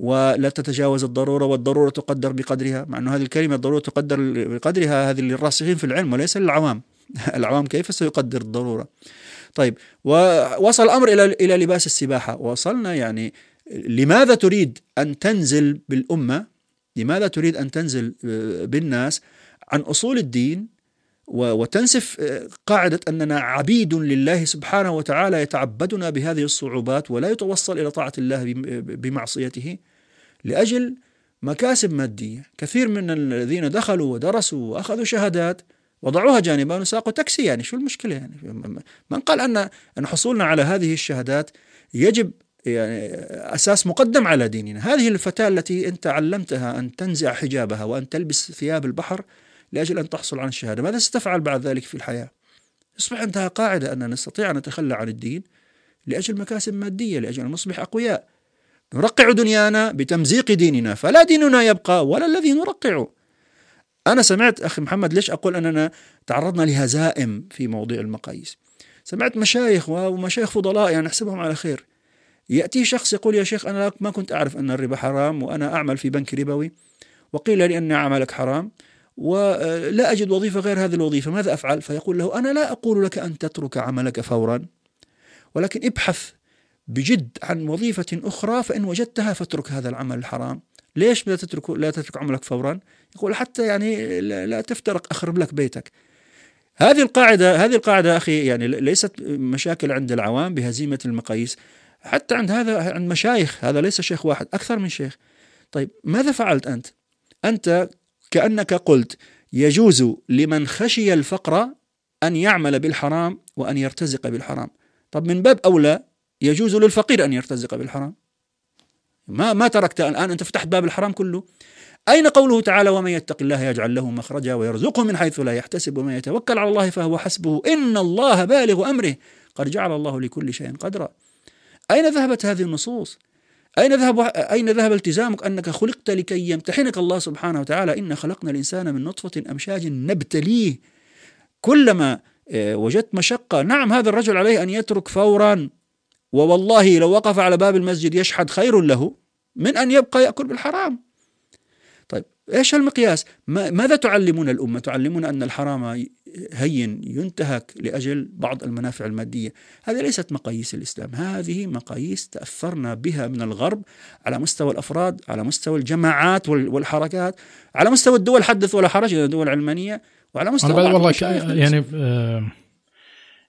ولا تتجاوز الضرورة والضرورة تقدر بقدرها مع أن هذه الكلمة الضرورة تقدر بقدرها هذه للراسخين في العلم وليس للعوام. العوام كيف سيقدر الضرورة؟ طيب ووصل الأمر إلى إلى لباس السباحة. وصلنا يعني لماذا تريد أن تنزل بالأمة؟ لماذا تريد أن تنزل بالناس عن أصول الدين؟ وتنسف آه، قاعدة أننا عبيد لله سبحانه وتعالى يتعبدنا بهذه الصعوبات ولا يتوصل إلى طاعة الله بمعصيته؟ لأجل مكاسب مادية. كثير من الذين دخلوا ودرسوا وأخذوا شهادات وضعوها جانبا وساقوا تاكسي يعني شو المشكلة يعني؟ من قال أن أن حصولنا على هذه الشهادات يجب يعني أساس مقدم على ديننا. هذه الفتاة التي أنت علمتها أن تنزع حجابها وأن تلبس ثياب البحر لأجل أن تحصل على الشهادة ماذا ستفعل بعد ذلك في الحياة؟ يصبح عندها قاعدة أن نستطيع أن نتخلى عن الدين لأجل مكاسب مادية لأجل أن نصبح أقوياء. نرقع دنيانا بتمزيق ديننا فلا ديننا يبقى ولا الذي نرقعه أنا سمعت أخي محمد ليش أقول أننا تعرضنا لهزائم في موضوع المقاييس. سمعت مشايخ ومشايخ فضلاء يعني نحسبهم على خير. يأتي شخص يقول يا شيخ أنا ما كنت أعرف أن الربا حرام وأنا أعمل في بنك ربوي. وقيل لي أن عملك حرام ولا أجد وظيفة غير هذه الوظيفة ماذا أفعل؟ فيقول له أنا لا أقول لك أن تترك عملك فورا ولكن ابحث بجد عن وظيفة أخرى فإن وجدتها فاترك هذا العمل الحرام. ليش لا تترك لا تترك عملك فورا؟ يقول حتى يعني لا تفترق أخرب لك بيتك. هذه القاعدة هذه القاعدة أخي يعني ليست مشاكل عند العوام بهزيمة المقاييس. حتى عند هذا عند مشايخ هذا ليس شيخ واحد أكثر من شيخ. طيب ماذا فعلت أنت؟ أنت كأنك قلت يجوز لمن خشي الفقر أن يعمل بالحرام وأن يرتزق بالحرام. طب من باب أولى يجوز للفقير أن يرتزق بالحرام. ما ما تركت الآن أنت فتحت باب الحرام كله. أين قوله تعالى ومن يتق الله يجعل له مخرجا ويرزقه من حيث لا يحتسب ومن يتوكل على الله فهو حسبه. إن الله بالغ أمره. قد جعل الله لكل شيء قدرا. أين ذهبت هذه النصوص؟ أين ذهب أين ذهب التزامك أنك خلقت لكي يمتحنك الله سبحانه وتعالى؟ إن خلقنا الإنسان من نطفة أمشاج نبتليه. كلما آه، وجدت مشقة نعم هذا الرجل عليه أن يترك فورا. ووالله لو وقف على باب المسجد يشحد خير له من أن يبقى يأكل بالحرام. طيب إيش المقياس؟ ماذا تعلمون الأمة؟ تعلمون أن الحرام هين ينتهك لأجل بعض المنافع المادية. هذه ليست مقاييس الإسلام هذه مقاييس تأثرنا بها من الغرب على مستوى الأفراد على مستوى الجماعات والحركات على مستوى الدول حدث ولا حرج الدول العلمانية وعلى مستوى والله يعني آه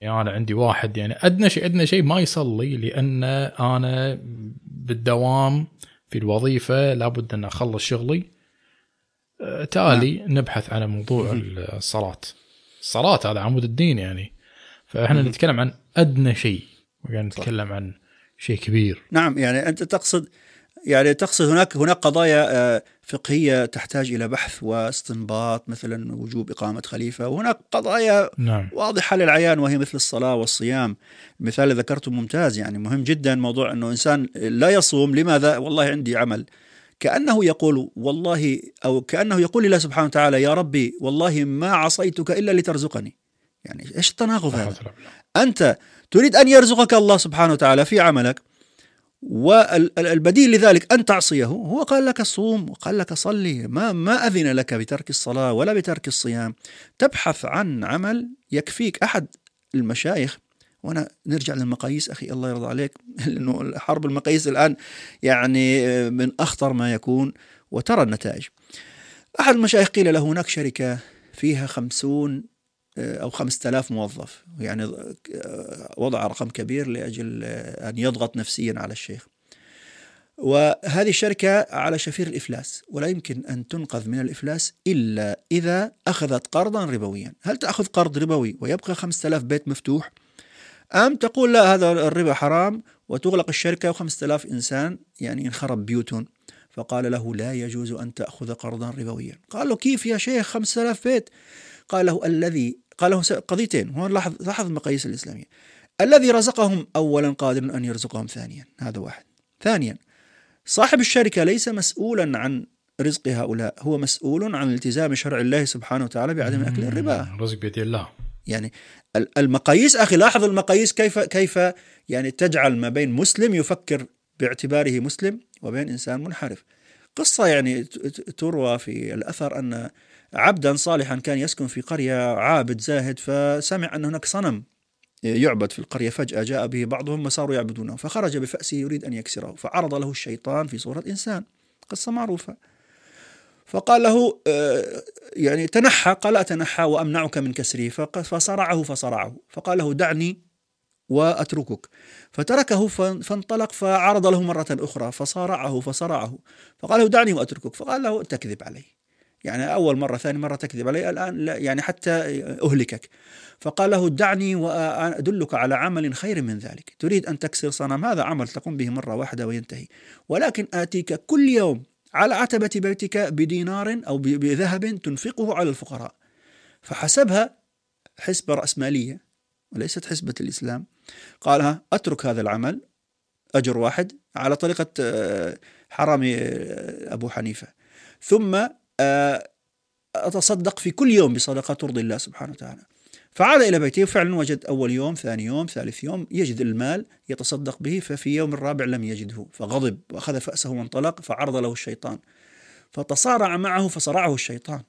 يعني أنا عندي واحد يعني أدنى شيء أدنى شيء ما يصلي لأن أنا بالدوام في الوظيفة لابد أن أخلص شغلي. آه، تالي نعم. نبحث على موضوع الصلاة. الصلاة هذا عمود الدين يعني. فإحنا نتكلم عن أدنى شيء يعني نتكلم عن شيء كبير. نعم يعني أنت تقصد يعني تقصد هناك هناك قضايا فقهية تحتاج إلى بحث واستنباط مثلا وجوب إقامة خليفة. وهناك قضايا نعم. واضحة للعيان وهي مثل الصلاة والصيام. المثال اللي ذكرته ممتاز يعني مهم جدا موضوع إنه إنسان لا يصوم لماذا؟ والله عندي عمل. كأنه يقول والله أو كأنه يقول لله سبحانه وتعالى يا ربي والله ما عصيتك إلا لترزقني. يعني إيش التناقض هذا؟ أنت تريد أن يرزقك الله سبحانه وتعالى في عملك والبديل لذلك أن تعصيه. هو قال لك صوم وقال لك صلي. ما, ما أذن لك بترك الصلاة ولا بترك الصيام. تبحث عن عمل يكفيك أحد المشايخ. وأنا نرجع للمقاييس أخي الله يرضى عليك. لأنه حرب المقاييس الآن يعني من أخطر ما يكون وترى النتائج. أحد المشايخ قيل له هناك شركة فيها خمسون أو خمسة آلاف موظف. يعني وضع رقم كبير لأجل أن يضغط نفسيا على الشيخ. وهذه الشركة على شفير الإفلاس ولا يمكن أن تنقذ من الإفلاس إلا إذا أخذت قرضا ربويا. هل تأخذ قرض ربوي ويبقى خمسة آلاف بيت مفتوح؟ أم تقول لا هذا الربا حرام وتغلق الشركة وخمسة آلاف إنسان يعني انخرب بيوتهم؟ فقال له لا يجوز أن تأخذ قرضا ربويا. قال له كيف يا شيخ خمسة آلاف بيت؟ قال له الذي قال له قضيتين. هو لاحظ لاحظ المقاييس الإسلامية. الذي رزقهم أولا قادر أن يرزقهم ثانيا. هذا واحد. ثانيا صاحب الشركة ليس مسؤولا عن رزق هؤلاء هو مسؤول عن التزام شرع الله سبحانه وتعالى بعدم أكل الربا. رزق بيد الله. يعني المقاييس أخي لاحظ المقاييس كيف كيف يعني تجعل ما بين مسلم يفكر باعتباره مسلم وبين إنسان منحرف. قصة يعني تروى في الأثر أن عبدا صالحا كان يسكن في قرية عابد زاهد فسمع أن هناك صنم يعبد في القرية فجأة جاء به بعضهم وصاروا يعبدونه فخرج بفأسه يريد أن يكسره فعرض له الشيطان في صورة إنسان قصة معروفة. فقال له آه، يعني تنحى قال أتنحى وأمنعك من كسره فصرعه فصرعه فقال له دعني وأتركك. فتركه فانطلق فعرض له مرة أخرى فصارعه فصرعه فقال له دعني وأتركك فقال له تكذب علي. يعني أول مرة ثاني مرة تكذب. علي الآن لا يعني حتى أهلكك. فقال له دعني وأدلك على عمل خير من ذلك. تريد أن تكسر صنم؟ هذا عمل تقوم به مرة واحدة وينتهي. ولكن آتيك كل يوم على عتبة بيتك بدينار أو بذهب تنفقه على الفقراء. فحسبها حسبة رأسمالية وليست حسبة الإسلام. قالها أترك هذا العمل. أجر واحد على طريقة آه، حرامي آه، أبو حنيفة. ثم أتصدق في كل يوم بصدقة ترضي الله سبحانه وتعالى. فعاد إلى بيته وفعلا وجد أول يوم ثاني يوم ثالث يوم يجد المال يتصدق به ففي يوم الرابع لم يجده فغضب وأخذ فأسه وانطلق فعرض له الشيطان فتصارع معه فصرعه الشيطان.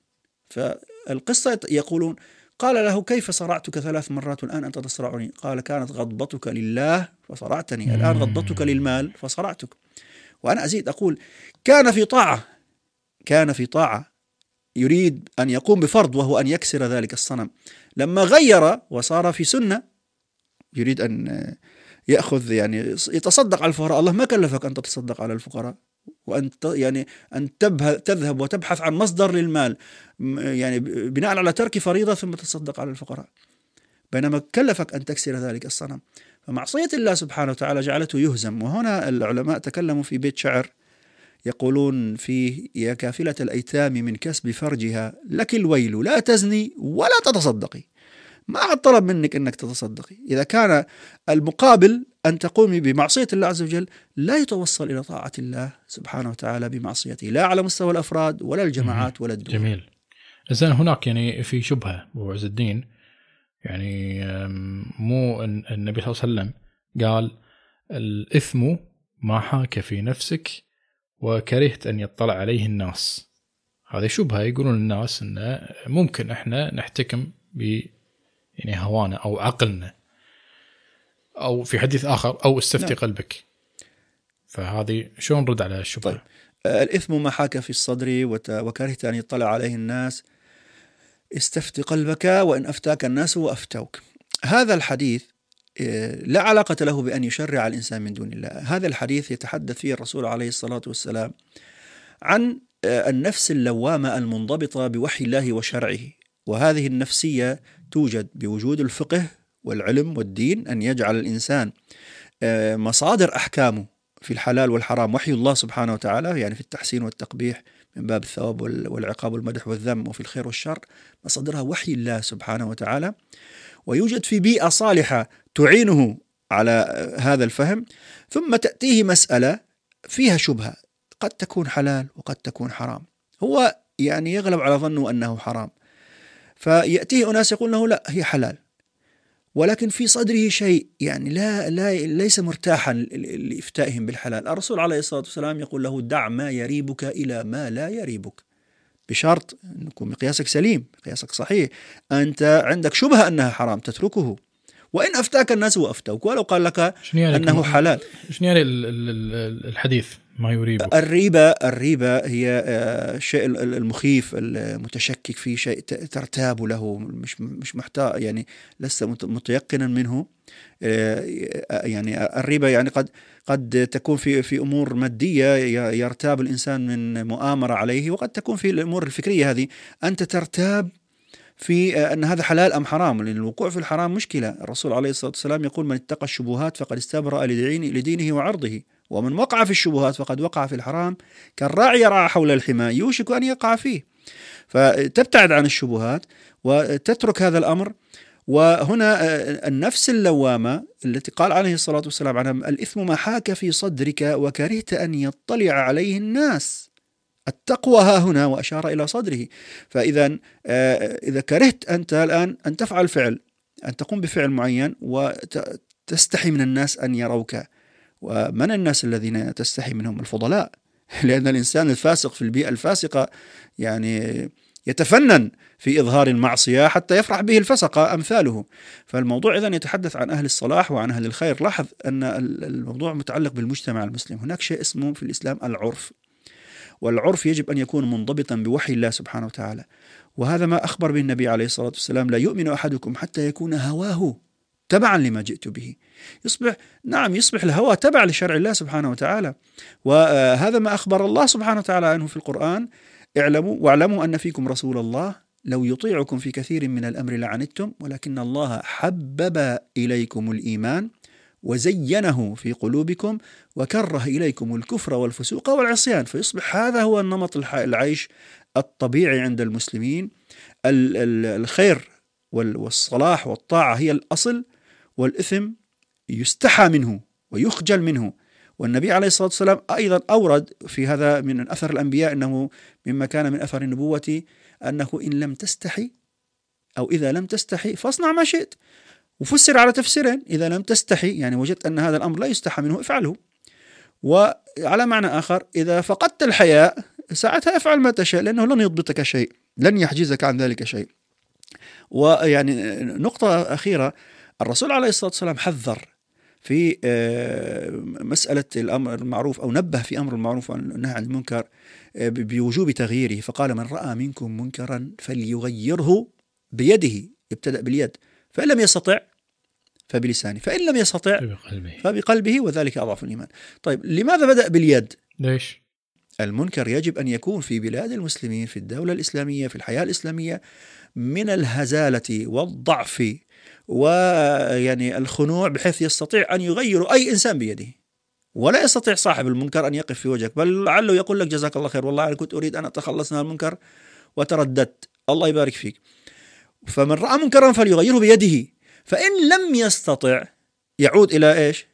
فالقصة يقولون قال له كيف صرعتك ثلاث مرات والآن أنت تصرعني؟ قال كانت غضبتك لله فصرعتني الآن غضبتك للمال فصرعتك. وأنا أزيد أقول كان في طاعة كان في طاعة يريد أن يقوم بفرض وهو أن يكسر ذلك الصنم. لما غير وصار في سنة يريد أن يأخذ يعني يتصدق على الفقراء. الله ما كلفك أن تتصدق على الفقراء وأن يعني أن تذهب وتبحث عن مصدر للمال يعني بناء على ترك فريضة ثم تتصدق على الفقراء. بينما كلفك أن تكسر ذلك الصنم. فمعصية الله سبحانه وتعالى جعلته يهزم. وهنا العلماء تكلموا في بيت شعر. يقولون فيه يا كافلة الأيتام من كسب فرجها لك الويل لا تزني ولا تتصدقي. ما حد طلب منك أنك تتصدقي. إذا كان المقابل أن تقومي بمعصية الله عز وجل لا يتوصل إلى طاعة الله سبحانه وتعالى بمعصيته لا على مستوى الأفراد ولا الجماعات ولا الدول. جميل. إذن هناك يعني في شبهة أبو عز الدين يعني مو النبي صلى الله عليه وسلم قال الإثم ما حاك في نفسك وكرهت أن يطلع عليه الناس. هذه شبهة يقولون الناس أن ممكن إحنا نحتكم ب يعني هوانا أو عقلنا أو في حديث آخر أو استفتي نعم. قلبك. فهذه شلون نرد على الشبهة؟ طيب. الإثم ما حاك في الصدر وكرهت أن يطلع عليه الناس. استفت قلبك وإن أفتاك الناس وأفتوك. هذا الحديث لا علاقة له بأن يشرع الإنسان من دون الله. هذا الحديث يتحدث فيه الرسول عليه الصلاة والسلام عن آه، النفس اللوامة المنضبطة بوحي الله وشرعه. وهذه النفسية توجد بوجود الفقه والعلم والدين أن يجعل الإنسان آه، مصادر أحكامه في الحلال والحرام وحي الله سبحانه وتعالى يعني في التحسين والتقبيح من باب الثواب والعقاب والمدح والذم وفي الخير والشر مصادرها وحي الله سبحانه وتعالى. ويوجد في بيئة صالحة تعينه على هذا الفهم ثم تأتيه مسألة فيها شبهة قد تكون حلال وقد تكون حرام. هو يعني يغلب على ظنه أنه حرام. فيأتيه أناس يقول له لا هي حلال. ولكن في صدره شيء يعني لا, لا ليس مرتاحا لإفتائهم بالحلال. الرسول عليه الصلاة والسلام يقول له دع ما يريبك إلى ما لا يريبك. بشرط أن يكون مقياسك سليم مقياسك صحيح. أنت عندك شبهة أنها حرام تتركه. وإن أفتاك الناس وأفتوك ولو قال لك يعني؟ أنه حلال. شنو يعني الحديث؟ ما يريبك. الريبة الريبة هي الشيء آه، المخيف المتشكك فيه شيء ترتاب له مش مش محتاج يعني لست متيقنا منه. آه، يعني الريبة يعني قد قد تكون في في أمور مادية يرتاب الإنسان من مؤامرة عليه وقد تكون في الأمور الفكرية هذه. أنت ترتاب في آه، أن هذا حلال أم حرام؟ لأن الوقوع في الحرام مشكلة. الرسول عليه الصلاة والسلام يقول من اتقى الشبهات فقد استبرأ لدينه وعرضه. ومن وقع في الشبهات فقد وقع في الحرام. كالراعي يرعى حول الحمى يوشك أن يقع فيه. فتبتعد عن الشبهات وتترك هذا الأمر. وهنا آه، النفس اللوامة التي قال عليه الصلاة والسلام عنها الإثم ما حاك في صدرك وكرهت أن يطلع عليه الناس. التقوى ها هنا وأشار إلى صدره. فإذا آه، إذا كرهت أنت الآن أن تفعل فعل أن تقوم بفعل معين وتستحي من الناس أن يروك. ومن الناس الذين تستحي منهم؟ الفضلاء. لأن الإنسان الفاسق في البيئة الفاسقة يعني يتفنن في إظهار المعصية حتى يفرح به الفسقة أمثاله. فالموضوع إذا يتحدث عن أهل الصلاح وعن أهل الخير. لاحظ أن الموضوع متعلق بالمجتمع المسلم. هناك شيء اسمه في الإسلام العرف. والعرف يجب أن يكون منضبطا بوحي الله سبحانه وتعالى. وهذا ما أخبر به النبي عليه الصلاة والسلام لا يؤمن أحدكم حتى يكون هواه تبعا لما جئت به. يصبح نعم يصبح الهوى تبع لشرع الله سبحانه وتعالى. وهذا ما أخبر الله سبحانه وتعالى عنه في القرآن. اعلموا واعلموا أن فيكم رسول الله لو يطيعكم في كثير من الأمر لعنتم ولكن الله حبب إليكم الإيمان وزينه في قلوبكم وكره إليكم الكفر والفسوق والعصيان. فيصبح هذا هو النمط العيش الطبيعي عند المسلمين. ال- ال- الخير وال- والصلاح والطاعة هي الأصل والإثم يستحى منه ويخجل منه. والنبي عليه الصلاة والسلام أيضا أورد في هذا من أثر الأنبياء أنه مما كان من أثر النبوة أنه إن لم تستحي أو إذا لم تستحي فاصنع ما شئت. وفسر على تفسيرين إذا لم تستحي يعني وجدت أن هذا الأمر لا يستحى منه افعله. وعلى معنى آخر إذا فقدت الحياء ساعتها افعل ما تشاء لأنه لن يضبطك شيء لن يحجزك عن ذلك شيء. ويعني نقطة أخيرة الرسول عليه الصلاة والسلام حذر في آه، مسألة الأمر المعروف أو نبه في أمر المعروف والنهي عن المنكر آه، بوجوب تغييره فقال من رأى منكم منكرا فليغيره بيده يبتدأ باليد فإن لم يستطع فبلسانه فإن لم يستطع بقلبه فبقلبه وذلك أضعف الإيمان. طيب لماذا بدأ باليد؟ ليش؟ المنكر يجب أن يكون في بلاد المسلمين في الدولة الإسلامية في الحياة الإسلامية من الهزالة والضعف ويعني الخنوع بحيث يستطيع أن يغير أي إنسان بيده. ولا يستطيع صاحب المنكر أن يقف في وجهك بل لعله يقول لك جزاك الله خير والله أنا كنت أريد أن أتخلص من المنكر وترددت. الله يبارك فيك. فمن رأى منكرا فليغيره بيده. فإن لم يستطع يعود إلى إيش؟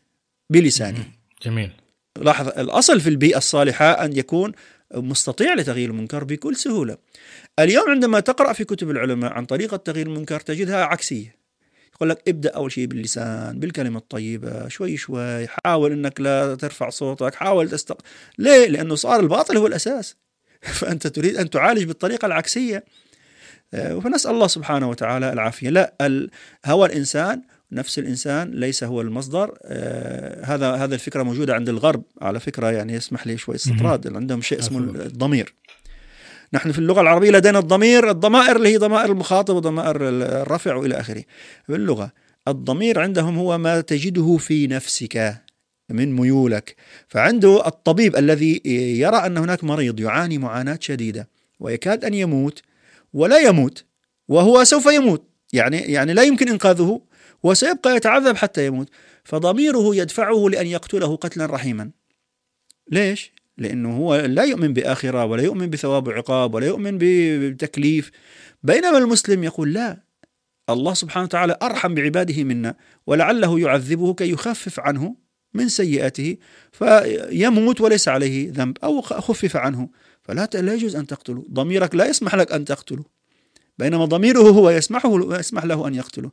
بلسانه. جميل. لاحظ الأصل في البيئة الصالحة أن يكون مستطيع لتغيير المنكر بكل سهولة. اليوم عندما تقرأ في كتب العلماء عن طريقة تغيير المنكر تجدها عكسية. يقول لك ابدأ أول شيء باللسان بالكلمة الطيبة شوي شوي حاول أنك لا ترفع صوتك حاول تستق ليه؟ لأنه صار الباطل هو الأساس. فأنت تريد أن تعالج بالطريقة العكسية. آه، فنسأل الله سبحانه وتعالى العافية. لا ال- هوى الإنسان نفس الإنسان ليس هو المصدر. آه، هذا هذا الفكرة موجودة عند الغرب. على فكرة يعني يسمح لي شوي استطراد عندهم شيء اسمه. الضمير. نحن في اللغة العربية لدينا الضمير الضمائر اللي هي ضمائر المخاطب وضمائر الرفع وإلى آخره. باللغة الضمير عندهم هو ما تجده في نفسك من ميولك. فعنده الطبيب الذي يرى أن هناك مريض يعاني معاناة شديدة ويكاد أن يموت ولا يموت وهو سوف يموت. يعني يعني لا يمكن إنقاذه وسيبقى يتعذب حتى يموت. فضميره يدفعه لأن يقتله قتلا رحيما. ليش؟ لأنه هو لا يؤمن بآخرة ولا يؤمن بثواب وعقاب ولا يؤمن بتكليف. بينما المسلم يقول لا الله سبحانه وتعالى أرحم بعباده منا ولعله يعذبه كي يخفف عنه من سيئاته فيموت وليس عليه ذنب أو خفف عنه. فلا لا يجوز أن تقتله ضميرك لا يسمح لك أن تقتله. بينما ضميره هو يسمحه يسمح له أن يقتله.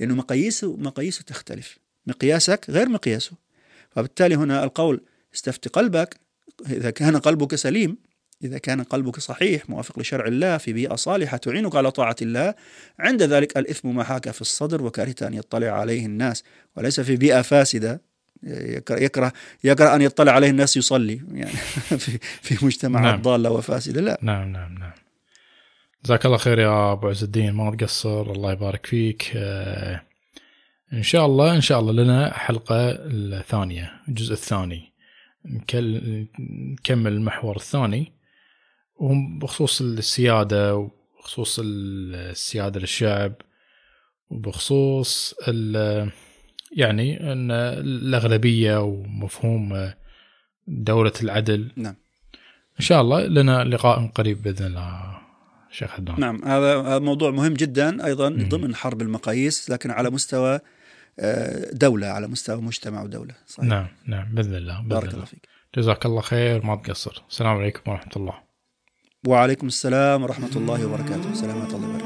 لأنه مقاييسه مقاييسه تختلف. مقياسك غير مقياسه. فبالتالي هنا القول استفت قلبك إذا كان قلبك سليم إذا كان قلبك صحيح موافق لشرع الله في بيئة صالحة تعينك على طاعة الله عند ذلك الإثم ما حاك في الصدر وكرهت أن يطلع عليه الناس. وليس في بيئة فاسدة يكره يكره, يكره أن يطلع عليه الناس يصلي. يعني في, في مجتمعات نعم. ضالة وفاسدة لا. نعم نعم نعم. جزاك الله خير يا أبو عز الدين ما تقصر الله يبارك فيك. آه، إن شاء الله إن شاء الله لنا حلقة الثانية الجزء الثاني. نكمل المحور الثاني وبخصوص السيادة وبخصوص السيادة للشعب وبخصوص ال- يعني إن الأغلبية ومفهوم دولة العدل. نعم. إن شاء الله لنا لقاء قريب بإذن الله شيخ حدان نعم هذا موضوع مهم جدا أيضا مم. ضمن حرب المقاييس لكن على مستوى دولة على مستوى مجتمع ودولة صحيح. نعم نعم بإذن الله بإذن بارك الله. الله فيك. جزاك الله خير ما تقصر. السلام عليكم ورحمة الله. وعليكم السلام ورحمة الله وبركاته. سلامات الله وبركاته.